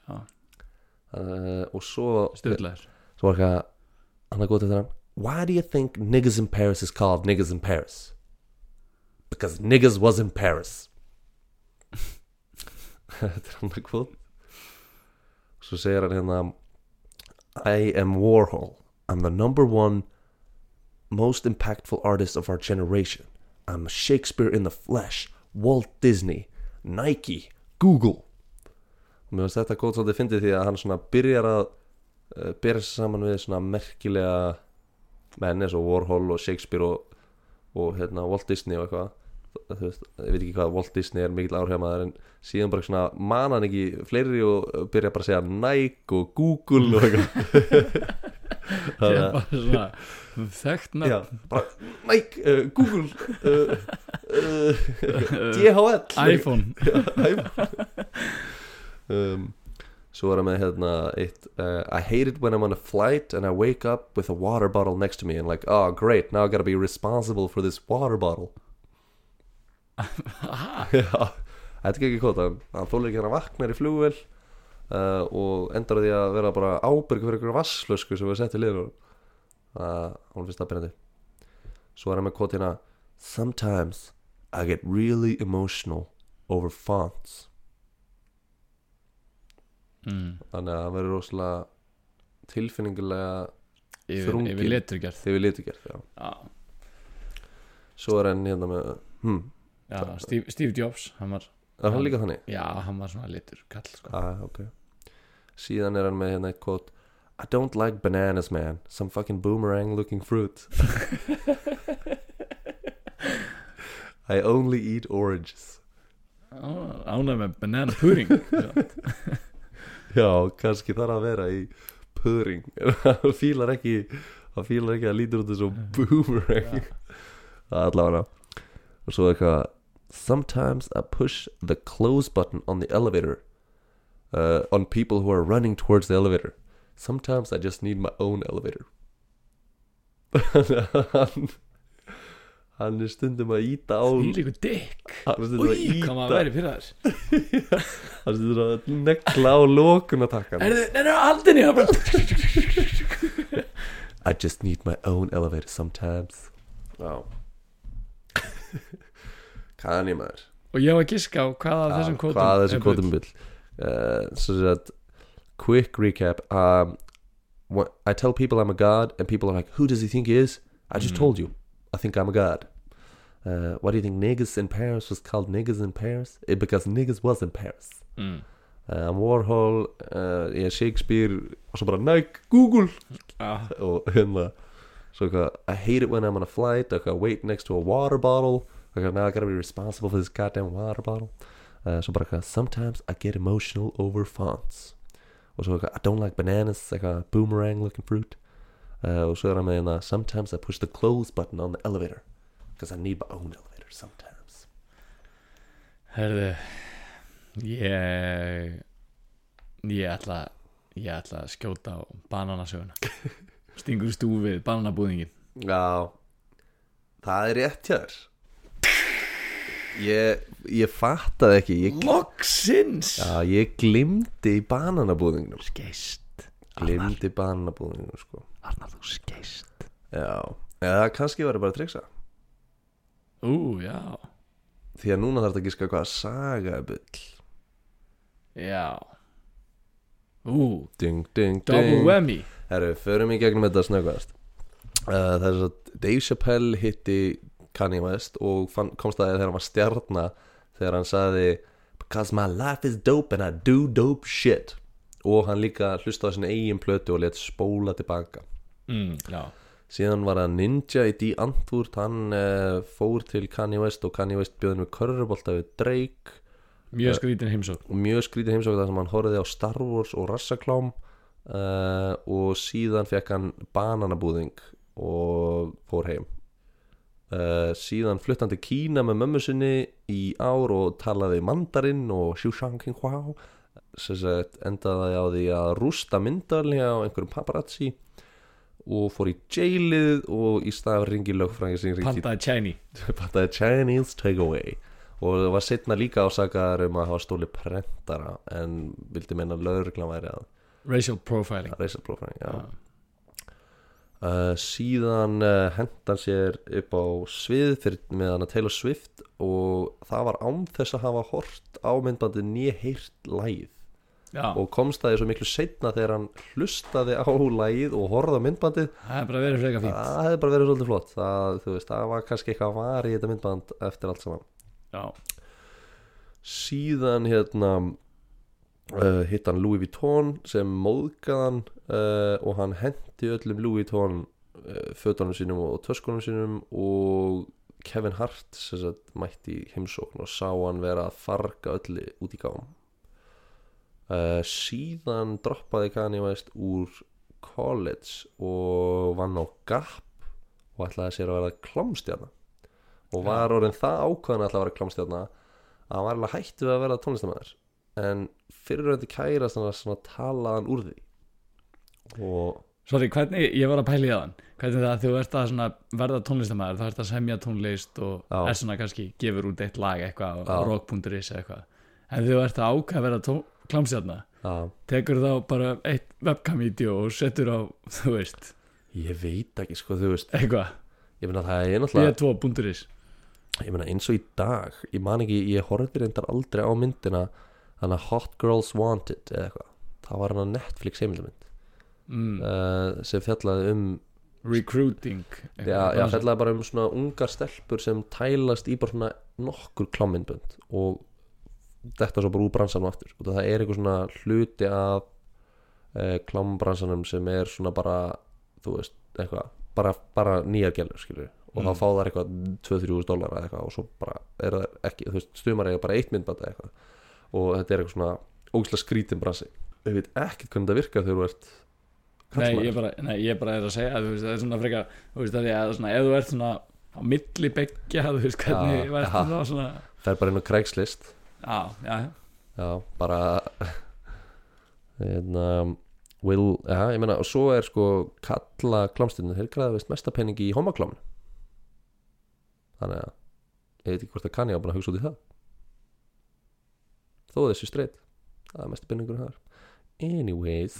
S2: Já.
S1: uh, og svo
S2: Sturlaður
S1: svo var eitthvað annað gott eftir hann Why do you think niggas in Paris is called niggas in Paris? Because niggas was in Paris. Þetta er annað kvot Svo segir hann hérna I am Warhol. I'm the number one most impactful artist of our generation I'm Shakespeare in the flesh Walt Disney Nike Google. Og mér finnst þetta góð svolítið fyndið því að hann svona byrjar að uh, byrja sig saman við svona merkilega menn eins og Warhol og Shakespeare og, og hérna, Walt Disney og eitthvað þú veist, ég veit ekki hvað Walt Disney er mikill áhrifamaður en síðan bara svona man hann ekki fleiri og byrja bara að segja Nike og Google og eitthvað. Þannig
S2: er bara svona þekkt
S1: Já,
S2: nafn
S1: Nike, uh, Google uh, uh, DHL
S2: iPhone.
S1: Um, Svo er það með hérna eitt uh, I hate it when I'm on a flight and I wake up with a water bottle next to me and like, oh great, now I gotta be responsible for this water bottle Já, þetta er ekki kóta hann þólir ekki hann að vaknar í flugvél uh, og endar því að vera bara ábyrg fyrir ykkur vasslösku sem við settum liður uh, hún finnst það byrjandi svo er hann með kótina Sometimes I get really emotional over fonts.
S2: Mm.
S1: þannig að hann verður rosalega tilfinningulega
S2: yfir,
S1: Þrunginn.
S2: yfir leturgerð
S1: þegar við litur gert já.
S2: já,
S1: svo er hann hérna með hmm,
S2: já Steve, Steve Jobs hann var,
S1: er hann líka þannig?
S2: já, hann var svona litur kall sko.
S1: ah, ok. Síðan er hann með hérna eitt quote I don't like bananas man. Some fucking boomerang looking fruit. I only eat oranges.
S2: Ánæg með banana pudding. Já.
S1: kannski þarf að vera í puðring hann fílar ekki hann fílar ekki að lítur út þessu boomerang. Það er allavega. Og svo eitthvað sometimes I push the close button on the elevator uh, on people who are running towards the elevator. Sometimes I just need my own elevator. Hann hann er stundum að íta á
S2: því líku dick
S1: hann er stundum að
S2: Új, hvað maður
S1: íta
S2: væri fyrir þess
S1: hann er stundum að negla á lókunatakkan
S2: er þið aldrei nýja
S1: I just need my own elevator sometimes. Já Kann ég maður
S2: og ég var að giska á hvað af þessum kótum
S1: Hvað
S2: er
S1: þessum
S2: bull.
S1: kvotum vil uh, Svo sér Quick recap um, what, I tell people I'm a god And people are like Who does he think he is? I just
S2: Mm.
S1: told you I think I'm a god uh, Why do you think niggas in Paris was called niggas in Paris? It, because niggas was in Paris
S2: mm.
S1: uh, Warhol uh, yeah, Shakespeare Og svo bara Nike, Google
S2: ah,
S1: og hérna eitthvað I hate it when I'm on a flight eitthvað wait next to a water bottle eitthvað now I gotta be responsible for this goddamn water bottle. Uh, svo bara eitthvað sometimes I get emotional over fonts. Og svo eitthvað I don't like bananas. Eitthvað boomerang looking fruit. Uh, og svo er hann með hérna sometimes I push the close button on the elevator. Because I need my own elevator sometimes.
S2: Herðu ég ég ætla ég ætla að skjóta á bananasöguna. Stingur stúfið bananabúðingin
S1: já það er rétt hér ég, ég fattaði ekki ég,
S2: loksins?
S1: Já, ég glimti í bananabúðingnum.
S2: Skeist.
S1: Glimti bananabúðingnum sko.
S2: Arnar þú skeist.
S1: Já, eða kannski verður bara að triksa
S2: ú já.
S1: Því að núna þarf þetta að giska hvað saga er bull.
S2: Já. Ú.
S1: Ding, ding,
S2: double
S1: ding
S2: whammy.
S1: Herru, förum í gegnum þetta snöggvast. Uh, Það er svo að Dave Chappelle hitti Kanye West og fann, komst að þegar hann var stjarna þegar hann sagði Because my life is dope and I do dope shit. Og hann líka hlustaði á sinni eigin plötu og let spóla tilbaka.
S2: Mm, já.
S1: Síðan var það Ninja í D. Antwoord hann uh, fór til Kanye West og Kanye West bjöði með körfubolta við Drake.
S2: Mjög skrítin heimsók
S1: og mjög skrítið heimsók þar sem hann horfði á Star Wars og Rassaklám uh, og síðan fekk hann bananabúðing og fór heim uh, síðan flutt hann til Kína með mömmu sinni í ár og talaði mandarinn og Shushan King Hua sem sagt endaði á því að rústa myndarlega á einhverjum paparazzi og fór í jailið og í stað ringi ringi
S2: pantaði Chiny
S1: Pantaði Chinese takeaway og var setna líka ásakaðar um að hafa stóli prentara en vildi meina lögreglan væri að
S2: racial profiling
S1: reysa blófræðing já.
S2: Já.
S1: Uh, síðan uh, hendan sér upp á svið fyrir með hana Taylor Swift og það var án þess að hafa hort á myndbandi nýja heyrt lægið
S2: já,
S1: og komst það svo miklu setna þegar hann hlustaði á lægið og horfði á myndbandið.
S2: Það er bara verið freka fínt.
S1: Það hefði bara verið svolítið flott. Það, veist, það var kannski eitthvað var í þetta myndband eftir allt saman.
S2: Já,
S1: síðan hérna uh, hitt hann Louis Vuitton sem móðgaðan uh, og hann hendi öllum Louis Vuitton uh, fötunum sínum og töskunum sínum og Kevin Hart sagt, mætti heimsókn og sá hann vera að farga öllu út í gáum síðan droppaði Kanye West úr college og vann á Gap og ætlaði sér að vera klámstjarna. Og var orðin það ákvæðan að ætla að vera klámstjarna að hann var alveg hættu við að vera tónlistamæður en fyrirröndi kærast hann að svona talaðan úr því. Og
S2: sorry, hvernig, ég var að pæla í þann hvernig það að þú ert að svona verða tónlistamæður þú ert að semja tónlist og
S1: Já.
S2: er svona kannski gefur út eitt lag eitthvað á rock.is eitthvað. En þú ert að ákvæða að klámstjarna
S1: að,
S2: tekur þá bara eitt webcam-vídeó og setur á, þú veist,
S1: ég veit ekki sko þú veist.
S2: Eitthvað.
S1: Ég meina það er náttúrulega
S2: b2.is
S1: ég meina eins og í dag ég man ekki, ég horfði reyndar aldrei á myndina þannig að Hot Girls Wanted eða eitthvað það var hann að Netflix heimildamind
S2: mm.
S1: uh, sem fjallaði um
S2: recruiting
S1: já, já, fjallaði bara um svona ungar stelpur sem tælast í bara svona nokkur klámyndbönd og þetta svo bara úr bransanum aftur. Og það er eitthvað svona hluti af uh, klámbransanum sem er svona bara þú veist, eitthvað bara, bara nýjar gælur, skilur og
S2: Mm.
S1: þá fá þær eitthvað 2-3 dólar eða eitthvað og svo bara er það ekki, þú veist, stumar eiga bara eitt myndband eða eitthvað og þetta er eitthvað svona ógislega skrítin bransi ég veit ekkert hvernig það virkar þegar þú ert
S2: Nei, ég bara, nei, ég bara er að segja þú veist, það er svona frekar, þú veist, að því að svona, ef þú ert svona á milli beggja þú veist, hvernig verður
S1: já.
S2: það svona?
S1: Fer bara inn á Craigslist.
S2: Já, já,
S1: já, bara hérna will, já, ég meina, og svo er sko kalla klámstinu, þeir græða veist mesta peningi í homakláminu þannig að ég veit ekki hvort að kann ég á að hugsa út í það þó þessu streit það er mesta peningur þar. Anyways.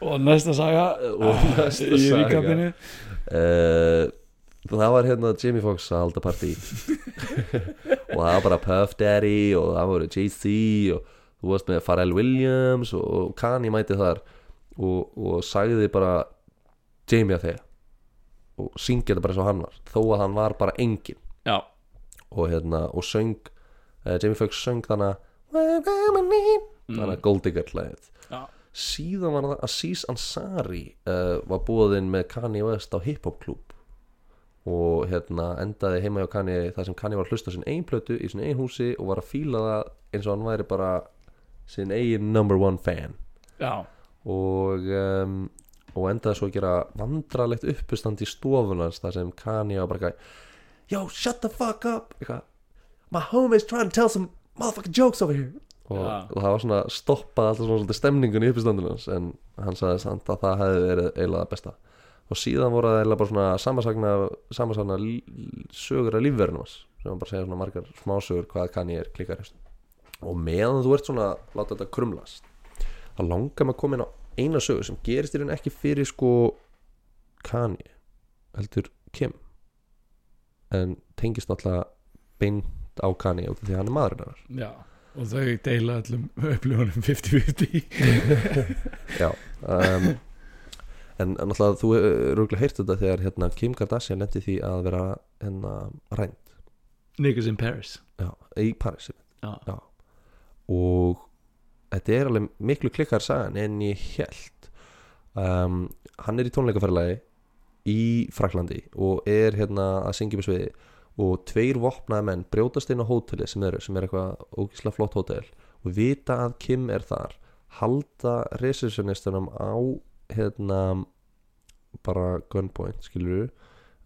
S2: Og næsta saga.
S1: Og næsta
S2: í
S1: saga.
S2: ríkapinu
S1: uh, það var hérna Jamie Foxx að halda partí. Og það var bara Puff Daddy og það voru Jay-Z og þú varst með Pharrell Williams og, og Kanye mæti þar og, og sagði bara Jamie að þegar og syngja þetta bara eins og hann var. Þó að hann var bara engin
S2: já,
S1: og hérna og söng uh, Jamie Foxx söng þannig að þannig að Gold Digger hlæðið
S2: já,
S1: síðan var það Aziz Ansari uh, var búðinn með Kanye West á hip-hop klúb og hérna endaði heima hjá Kanye þar sem Kanye var að hlusta á sin ein plötu í sin ein húsi og var að fíla það eins og hann væri bara sin eigin number one fan.
S2: Já,
S1: og, um, og endaði svo að gera vandralegt uppustand í stofunans þar sem Kanye var bara Yo, shut the fuck up. Eitthvað, My homie's trying to tell some motherfucking jokes over here. Og,
S2: Ja.
S1: og það var svona stoppað alltaf svona stemningun í uppistandinu hans en hann sagði samt að það hefði verið eiginlega besta. Og síðan voru það eiginlega bara svona samasagna lí- sögur af lífverðinu hans sem hann bara segja svona margar smásögur hvað Kanye er klikkar og meðan þú ert svona að láta þetta krumlast þá langar maður að koma inn á eina sögu sem gerist í raun ekki fyrir sko Kanye heldur Kim. En tengist náttúrulega beint á Kanye út af því að hann er maðurinn hennar.
S2: Já og þau deila öllum upplifunum 50-50
S1: Já um, En náttúrulega þú eru rúglega heyrt þetta þegar hérna, Kim Kardashian lendi því að vera hérna rænt.
S2: Niggas in Paris.
S1: Já, í Paris.
S2: Já,
S1: Já. og þetta er alveg miklu klikkar sagan en ég held um, hann er í tónleikaferðalagi í Fraklandi og er hérna að syngja í sviði og tveir vopnaði menn brjótast inn á hóteli sem eru, sem er eitthvað ógislega flott hótel og vita að Kim er þar. Halda receptionistunum á hérna bara gunpoint skilur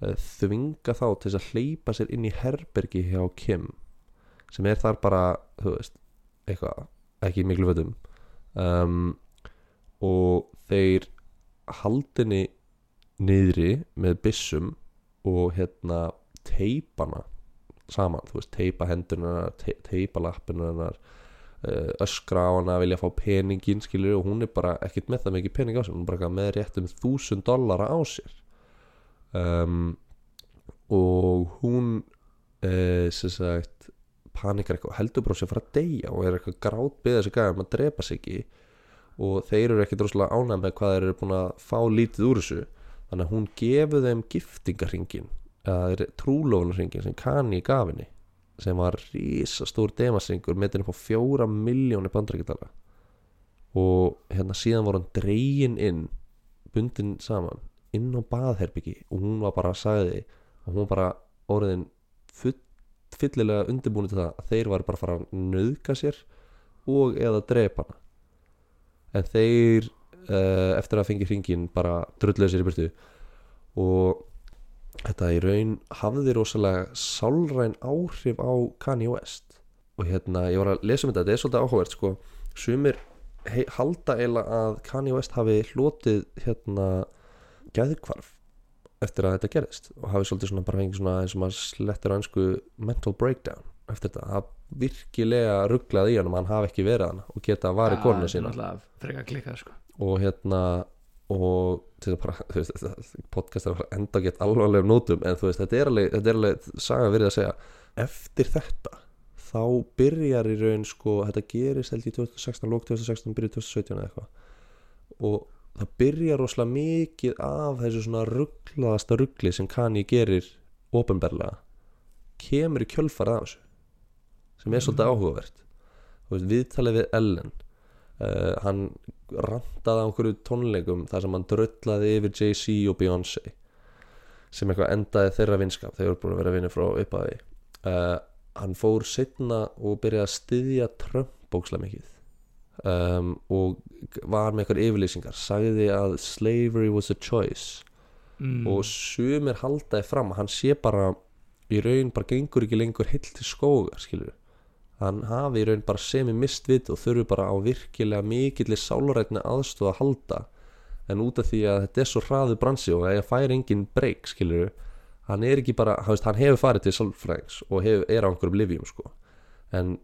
S1: þvinga þá til að hleypa sér inn í herbergi hjá Kim sem er þar bara, þú veist eitthvað, ekki miklu fötum um, og þeir haldinni niðri með byssum og hérna teipana saman, þú veist, teipa hendunar te teipa lappinar öskra á hana, vilja fá peningin skilur og hún er bara ekkert með það mikið pening á sér, hún er bara með rétt um þúsund dollara á sér. Um, og hún uh, sem sagt panikar eitthvað, heldur bara sér að fara að deyja og er eitthvað grátt beða þessi gæðum að drepa sig ekki. Og þeir eru ekkert rosalega ánægð með hvað þeir eru búin að fá lítið úr þessu. Þannig að hún gefur þeim giftingarringin eða trúlófunarringin sem Kanye gaf henni sem var risastór demasringur metin upp á fjóra miljóni bandrækjadala og hérna síðan voru hann dregin inn bundin saman inn á baðherbyggi og hún var bara að sagði og hún var bara orðin full, fyllilega undirbúin til það að þeir var bara að fara að nöðka sér og eða drepa hana. En þeir uh, eftir að fengi hringin bara drulluðu sér í burtu og þetta í raun hafði rosalega sálræn áhrif á Kanye West. Og hérna ég var að lesa um þetta, þetta er svolítið áhugavert sko, sumir hei, halda eiginlega að Kanye West hafi hlotið hérna gæðkvarf eftir að þetta gerðist og hafi svolítið svona bara fengið svona eins og maður slettir á einsku mental breakdown eftir þetta, það virkilega rugglaði í hann og hann hafi ekki verið hann og geta varið konuna sína.
S2: náttúrulega frekar klikkað sko.
S1: Og hérna og að bara þú veist, þetta- podcast er að að enda gett alvarlegum nótum en þú veist, þetta er alveg, þetta er alveg saga verið að segja, eftir þetta þá byrjar í raun sko, þetta gerist held í 2016 lók 2016, byrjar 2017 eða eitthvað. Og það byrjar rosalega mikið af þessu svona rugglaðasta ruggli sem Kanye gerir ofinberlega kemur í kjölfar af þessu sem er svolítið áhugavert. Þú veist, viðtalið við Ellen uh, hann rantaði á einhverju tónleikum þar sem hann dröllaði yfir Jay-Z og Beyoncé sem eitthvað endaði þeirra vinskap þeir eru búin að vera vinni frá uppaði uh, hann fór setna og byrjaði að styðja Trump bókslega mikið um, og var með eitthvað yfirlýsingar sagði að slavery was a choice
S2: mm.
S1: og sumir haldaði fram að hann sé bara í raun bara gengur ekki lengur heill til skógar skilur hann hafi í raun bara semi mist vit og þurfi bara á virkilega mikillir sálarætni aðstóð að halda en út af því að þetta er svo hraðu bransi og að ég fær engin breyk skilur hann er ekki bara, hann, hefur farið til sálfræðings og hefur, er á einhverjum livjum sko. en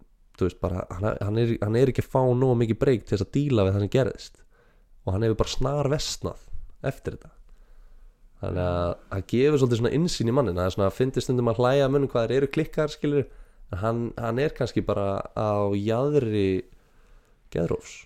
S1: veist bara hann, er, hann er ekki að fá nóg mikið breyk til þess að díla við það sem gerðist. Og hann hefur bara snar vestnað eftir þetta. Þannig að það gefur svolítið svona insýn í mannin það er svona að fyndi stundum að hlæja munum hvað þeir eru klikkar skilur hann, hann er kannski bara á jaðri geðrófs.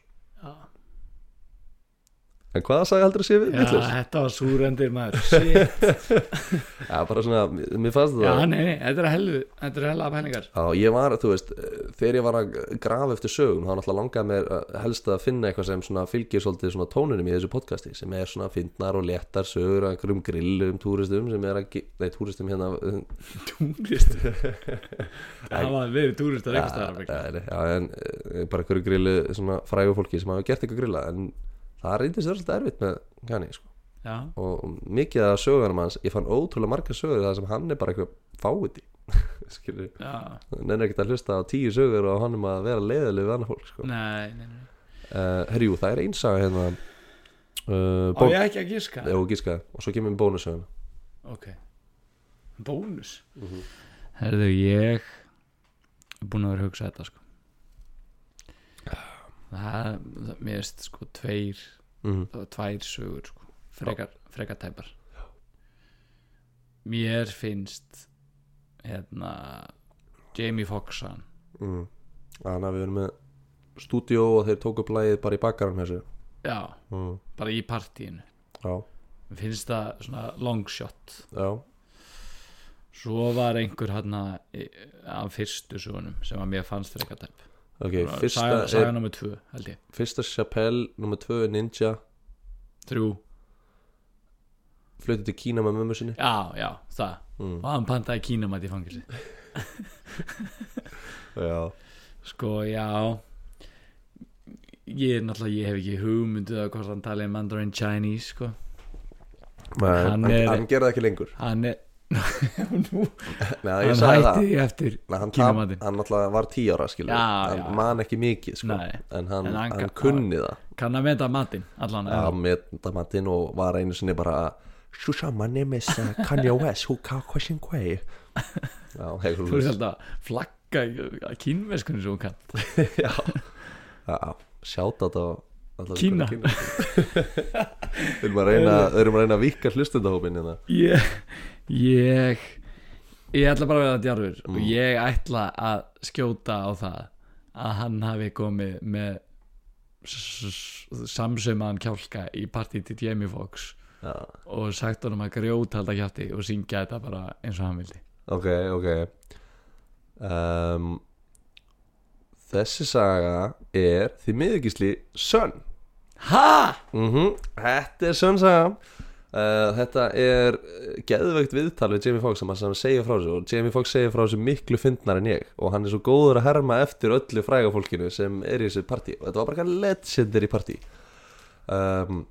S1: En hvað sagði heldur að sé við?
S2: Já,
S1: vitlaus?
S2: þetta var súrendir maður. Shit.
S1: já, bara svona, mér fannst
S2: já,
S1: það
S2: nei, nei, þetta er hellu þetta er hella pælingar
S1: Já, ég var, þú veist, þegar ég var að grafa eftir sögum, þá náttúrulega langaði mér að- helst að finna eitthvað sem svona fylgir svolítið svona tónunum í þessu podcasti, sem er svona fyndnar og léttar sögur af einhverjum grillum túristum sem er að, nei, túristum hérna
S2: túrist það var verið túrist að
S1: Já,
S2: einhverstaðar
S1: já, já, en eh, bara einhverju grillu svona frægu fólki sem hafa gert eitthvað grilla en það reyndist svolítið erfitt með Kanye sko.
S2: já,
S1: og mikið af sögunum hans ég fann ótrúlega margar sögur það sem hann er bara eitthvað skilur,
S2: já,
S1: nennir ekkert að hlusta á tíu sögur og hann um að vera leiðileg við annað fólk sko.
S2: nei, nei, nei.
S1: Uh, herjú, það er einsaga hérna. Uh,
S2: á ég ekki að giska?
S1: Og gíska og svo kemur bónusögun
S2: ok, bónus?
S1: Mhm.
S2: herðu, ég er búin að vera að hugsa þetta sko það, það mér veist sko tveir
S1: mm.
S2: það var tvær sögur sko, frekar, frekar tæpar. Mér finnst hérna Jamie Foxx hann.
S1: Mm. þannig að við erum með stúdíó og þeir tóku upp lagið bara í bakkaran þessu
S2: já,
S1: mm.
S2: bara í partíinu.
S1: Já,
S2: mér finnst það svona long shot.
S1: Já,
S2: svo var einhver hann af fyrstu sögunum sem að mér fannst frekar tæp
S1: ok, fyrsta
S2: saga, saga nummer tvö held ég.
S1: Fyrsta Chappelle, nummer 2 er Ninja.
S2: Þrjú,
S1: Flutið til Kína með mömmu sinni.
S2: Já, já, það.
S1: Mm.
S2: og hann pantaði kínamætt í fangilsi
S1: Já,
S2: sko, já. Ég er náttúrulega, ég hef ekki hugmynduð að hvort hann tali Mandarin Chinese sko.
S1: Nei,
S2: Hann
S1: hann,
S2: er-
S1: hann gerði ekki lengur.
S2: Hann er
S1: Nei,
S2: hann hætti eftir Kínamatinn.
S1: hann náttúrulega var tíu ára skilur
S2: Já,
S1: hann man ekki mikið sko. En hann,
S2: En hann
S1: hann, kunni það.
S2: kann að meta matinn allan
S1: Já, með damatinn og var einu sinni bara Shusha, my name is uh, Kanye West Who ka question quay.
S2: Þú veist alltaf að flagga að kínveskunni sem hún kann
S1: Já, já sjáta þetta
S2: Kína.
S1: Við erum að reyna Við erum að reyna að vika hlustendahópin hérna.
S2: Ég ég ég ætla bara að vera djarfur
S1: Mm.
S2: og ég ætla að skjóta á það að hann hafi komið með samsömaðan kjálka í partí til Jamie Foxx
S1: Já,
S2: og sagt honum að grjóta halda kjátti og syngja þetta bara eins og hann vildi.
S1: Ok, ok. Um, Þessi saga er því miðugisli Sönn.
S2: Ha?
S1: mm Þetta er Sönn saga uh, Þetta er geðveikt viðtal við Jamie Foxx sem hann segir frá þessu og Jamie Foxx segir frá þessu miklu fyndnar en ég. Og hann er svo góður að herma eftir öllu fræga fólkinu sem er í þessu partí. Og þetta var bara legendary partí. Um,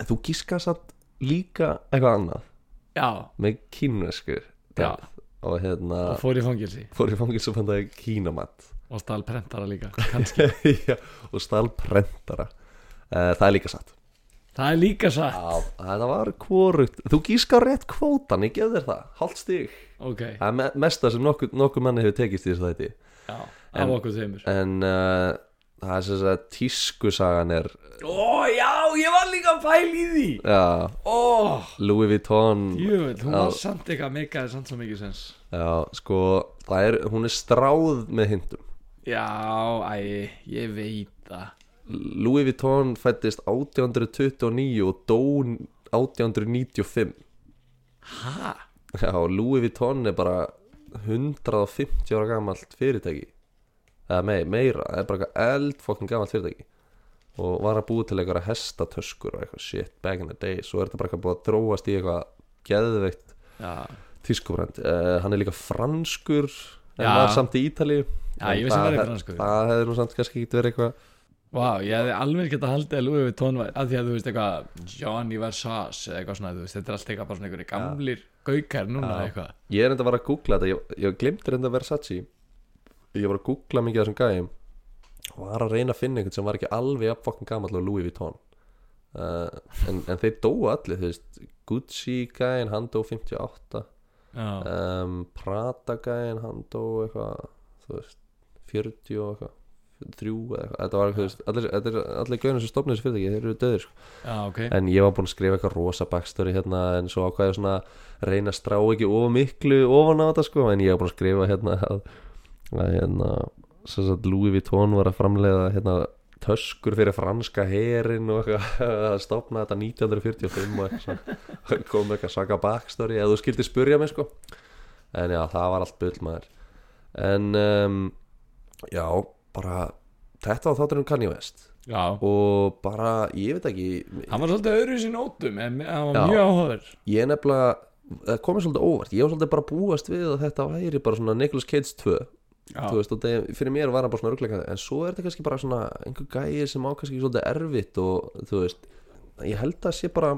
S1: Þú gískast satt líka eitthvað annað.
S2: Já,
S1: með kínvesku
S2: Já.
S1: og hérna
S2: og fór í fangilsi
S1: fór í fangils og fann það kínamat
S2: og stál prentara líka kannski.
S1: Já, og stál prentara. Uh, það er líka satt
S2: Það er líka satt.
S1: Já, það var kvorugt Þú gíska á rétt kvótan, ég gef þér það. Hálft stig.
S2: Ok,
S1: Það er me- mesta sem nokkur, nokkur manni hefur tekist í þessu þætti.
S2: Já, af okkur þeimur
S1: En uh, það er sem sagt tískusagan er
S2: Ó, já, ég var líka pæla í því.
S1: Já,
S2: Ó,
S1: Louis Vuitton.
S2: Jöfnvel, hún var samt eitthvað meikaði samt svo mikið sens.
S1: Já, sko, er, hún er stráð með hindum.
S2: Já, æ, ég veit það
S1: Louis Vuitton fættist 1829 og dó 1895
S2: Hæ?
S1: Já, Louis Vuitton er bara 150 ára gamalt fyrirtæki. Eða mei, meira, það er bara eitthvað eldfokkin gamalt fyrirtæki. Og var að búa til eitthvað hestatöskur og eitthvað shit back in the day, svo er þetta bara eitthvað búið að þróast í eitthvað geðveikt
S2: Já,
S1: tískufrænd uh, hann er líka franskur en
S2: Já.
S1: var samt í Ítalíu.
S2: Já, ég vissi hann
S1: það hef-
S2: franskur.
S1: það hefði nú samt kannski ekki verið eitthvað
S2: Vá, ég hefði alveg geta haldið að Louis Vuitton var að því að þú veist eitthvað Johnny Versace eða eitthvað svona, þú veist, þetta er allt eitthvað bara svona einhverju gamlir gaukar núna
S1: Já.
S2: eitthvað.
S1: Ég er enda að vara að googla þetta Ég, ég glimti reynda Versace. Ég var að googla mikið þessum gæjum. Og var að reyna að finna einhvern sem var ekki alveg að fokkin gamall og Louis Vuitton. Uh, en, en þeir dóu allir þú veist, Gucci gæjin, hann dó 58
S2: Já,
S1: um, Prada gæjin, hann dó eitthvað Þú veist, 40 og eitthvað þrjú Þetta var eitthvað, allir, allir, allir gæjina sem stofnir þessu fyrirtæki Þeir eru döðir sko.
S2: já, ok.
S1: En ég var búinn að skrifa eitthvað rosa backstory hérna En svo ákvæði svona að reyna að strá ekki of miklu ofan á þetta sko En ég var búinn að skrifa hérna að, að hérna Louis Vuitton var að framleiða hérna töskur fyrir franska herin og eitthvað að stopna þetta 1945 og eitthvað svona. Kom eitthvað svaka backstory eða þú skildi spurja mig sko. En já það var allt bull maður. En um, já bara þetta var þátturinn Kanye West.
S2: Já,
S1: og bara ég veit ekki
S2: hann var svolítið öðru í sín ótum en hann var
S1: Já.
S2: mjög áhugaður
S1: ég nefnilega það komið svolítið óvart, ég var svolítið bara að búast við að þetta væri bara svona Nicolas Cage 2
S2: Já,
S1: þú veist, og það, fyrir mér var hann bara svona rugleika en svo er þetta kannski bara svona einhver gæi sem á kannski svolítið erfitt og þú veist, ég held að sé bara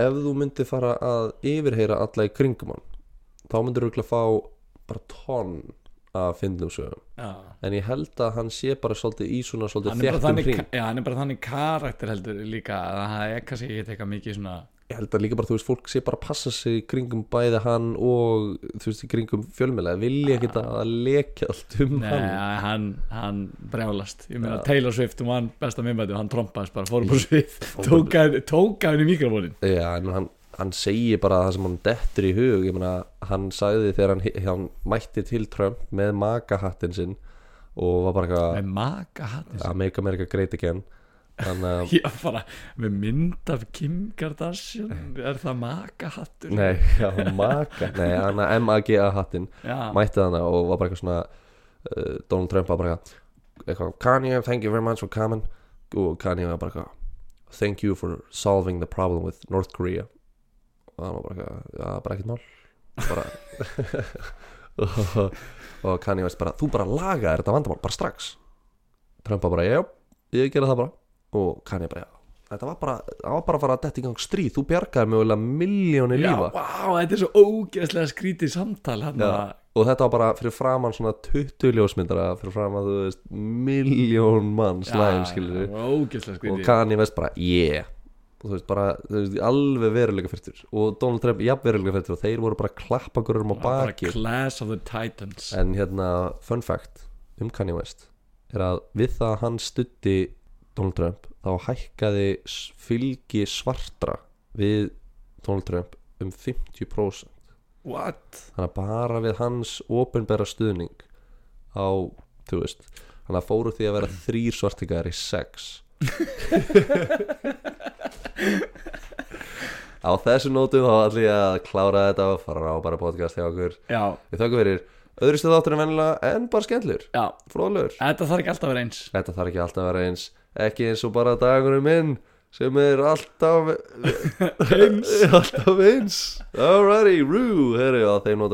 S1: ef þú myndir fara að yfirheyra alla í kringum hann þá myndir þú fá bara tonn af fyndnum sögum
S2: já.
S1: En ég held að hann sé bara svolítið í svona
S2: Hann
S1: svolítið
S2: þannig,
S1: hring.
S2: já, hann er bara þannig karakter heldur líka að það er kannski ekki eitthvað mikið svona
S1: ég held að líka bara, þú veist, fólk sé bara að passa sig kringum bæði hann og þú veist, kringum fjölmjöla, vilja ekki að lekja allt um
S2: Nei,
S1: hann.
S2: hann, hann brjálast. Ég meina
S1: Já.
S2: Taylor Swift, hún var besta minnbæti hann trompaðist bara, fórum á svið hann- tók hann í mikrofónin
S1: Já, en hann, hann segir bara það sem hann dettur í hug ég meina, hann sagði þegar hann, hann mætti til Trump með magahattin sinn og var bara eitthvað
S2: með maka hattis
S1: að make America great again. Þannig að
S2: Já, bara með mynd af Kim Kardashian. Er það maka hattur?
S1: Nei, já, maga Nei, hann að M-A-G-A hattin mætti þannig og var bara eitthvað svona uh, Donald Trump var bara eitthvað, Kanye, thank you very much for coming. Og Kanye var bara eitthvað thank you for solving the problem with North Korea og hann var bara eitthvað, já, bara ekkert mál. Bara og, og Kanye veist bara, þú bara lagaðir þetta vandamál, bara strax. Trump bara, já, ég gera það bara. Og Kanye bara, já Þetta var bara, það var bara að fara að detta í gang stríð. Þú bjargaði mögulega miljóni
S2: já,
S1: lífa.
S2: vá, þetta er svo ógeðslega skrítið samtal hann
S1: Já, og þetta var bara fyrir framann svona 20 ljósmyndara fyrir framann, þú veist, miljón mann slæðum, skilur og Kanye West bara, yeah og þú veist, bara, þú veist, alveg veruleika fyrstur. Og Donald Trump, jafn veruleika fyrstur. Og þeir voru bara að klappa gurum á
S2: Bara
S1: baki
S2: Class of the Titans.
S1: En hérna, fun fact um Kanye West er að við það að hann stutti Donald Trump þá hækkaði fylgi svartra við Donald Trump um 50%
S2: What?
S1: þannig að bara við hans ofinbæra stuðning á, þú veist þannig að fóru því að vera þrýr svartingar í sex á þessu nótum þá ætlum ég að klára þetta og fara á bara podcast hjá okkur.
S2: Já,
S1: við þakka fyrir öðru stuð áttur en vennilega en bara skemmtlur,
S2: já,
S1: fróðlegur.
S2: Þetta þarf ekki alltaf að vera eins.
S1: Þetta þarf ekki alltaf að vera eins. Ekki eins og bara dagurum minn sem er alltaf
S2: Eins.
S1: Alltaf eins. Alrighty, rú, herri á þeim nótum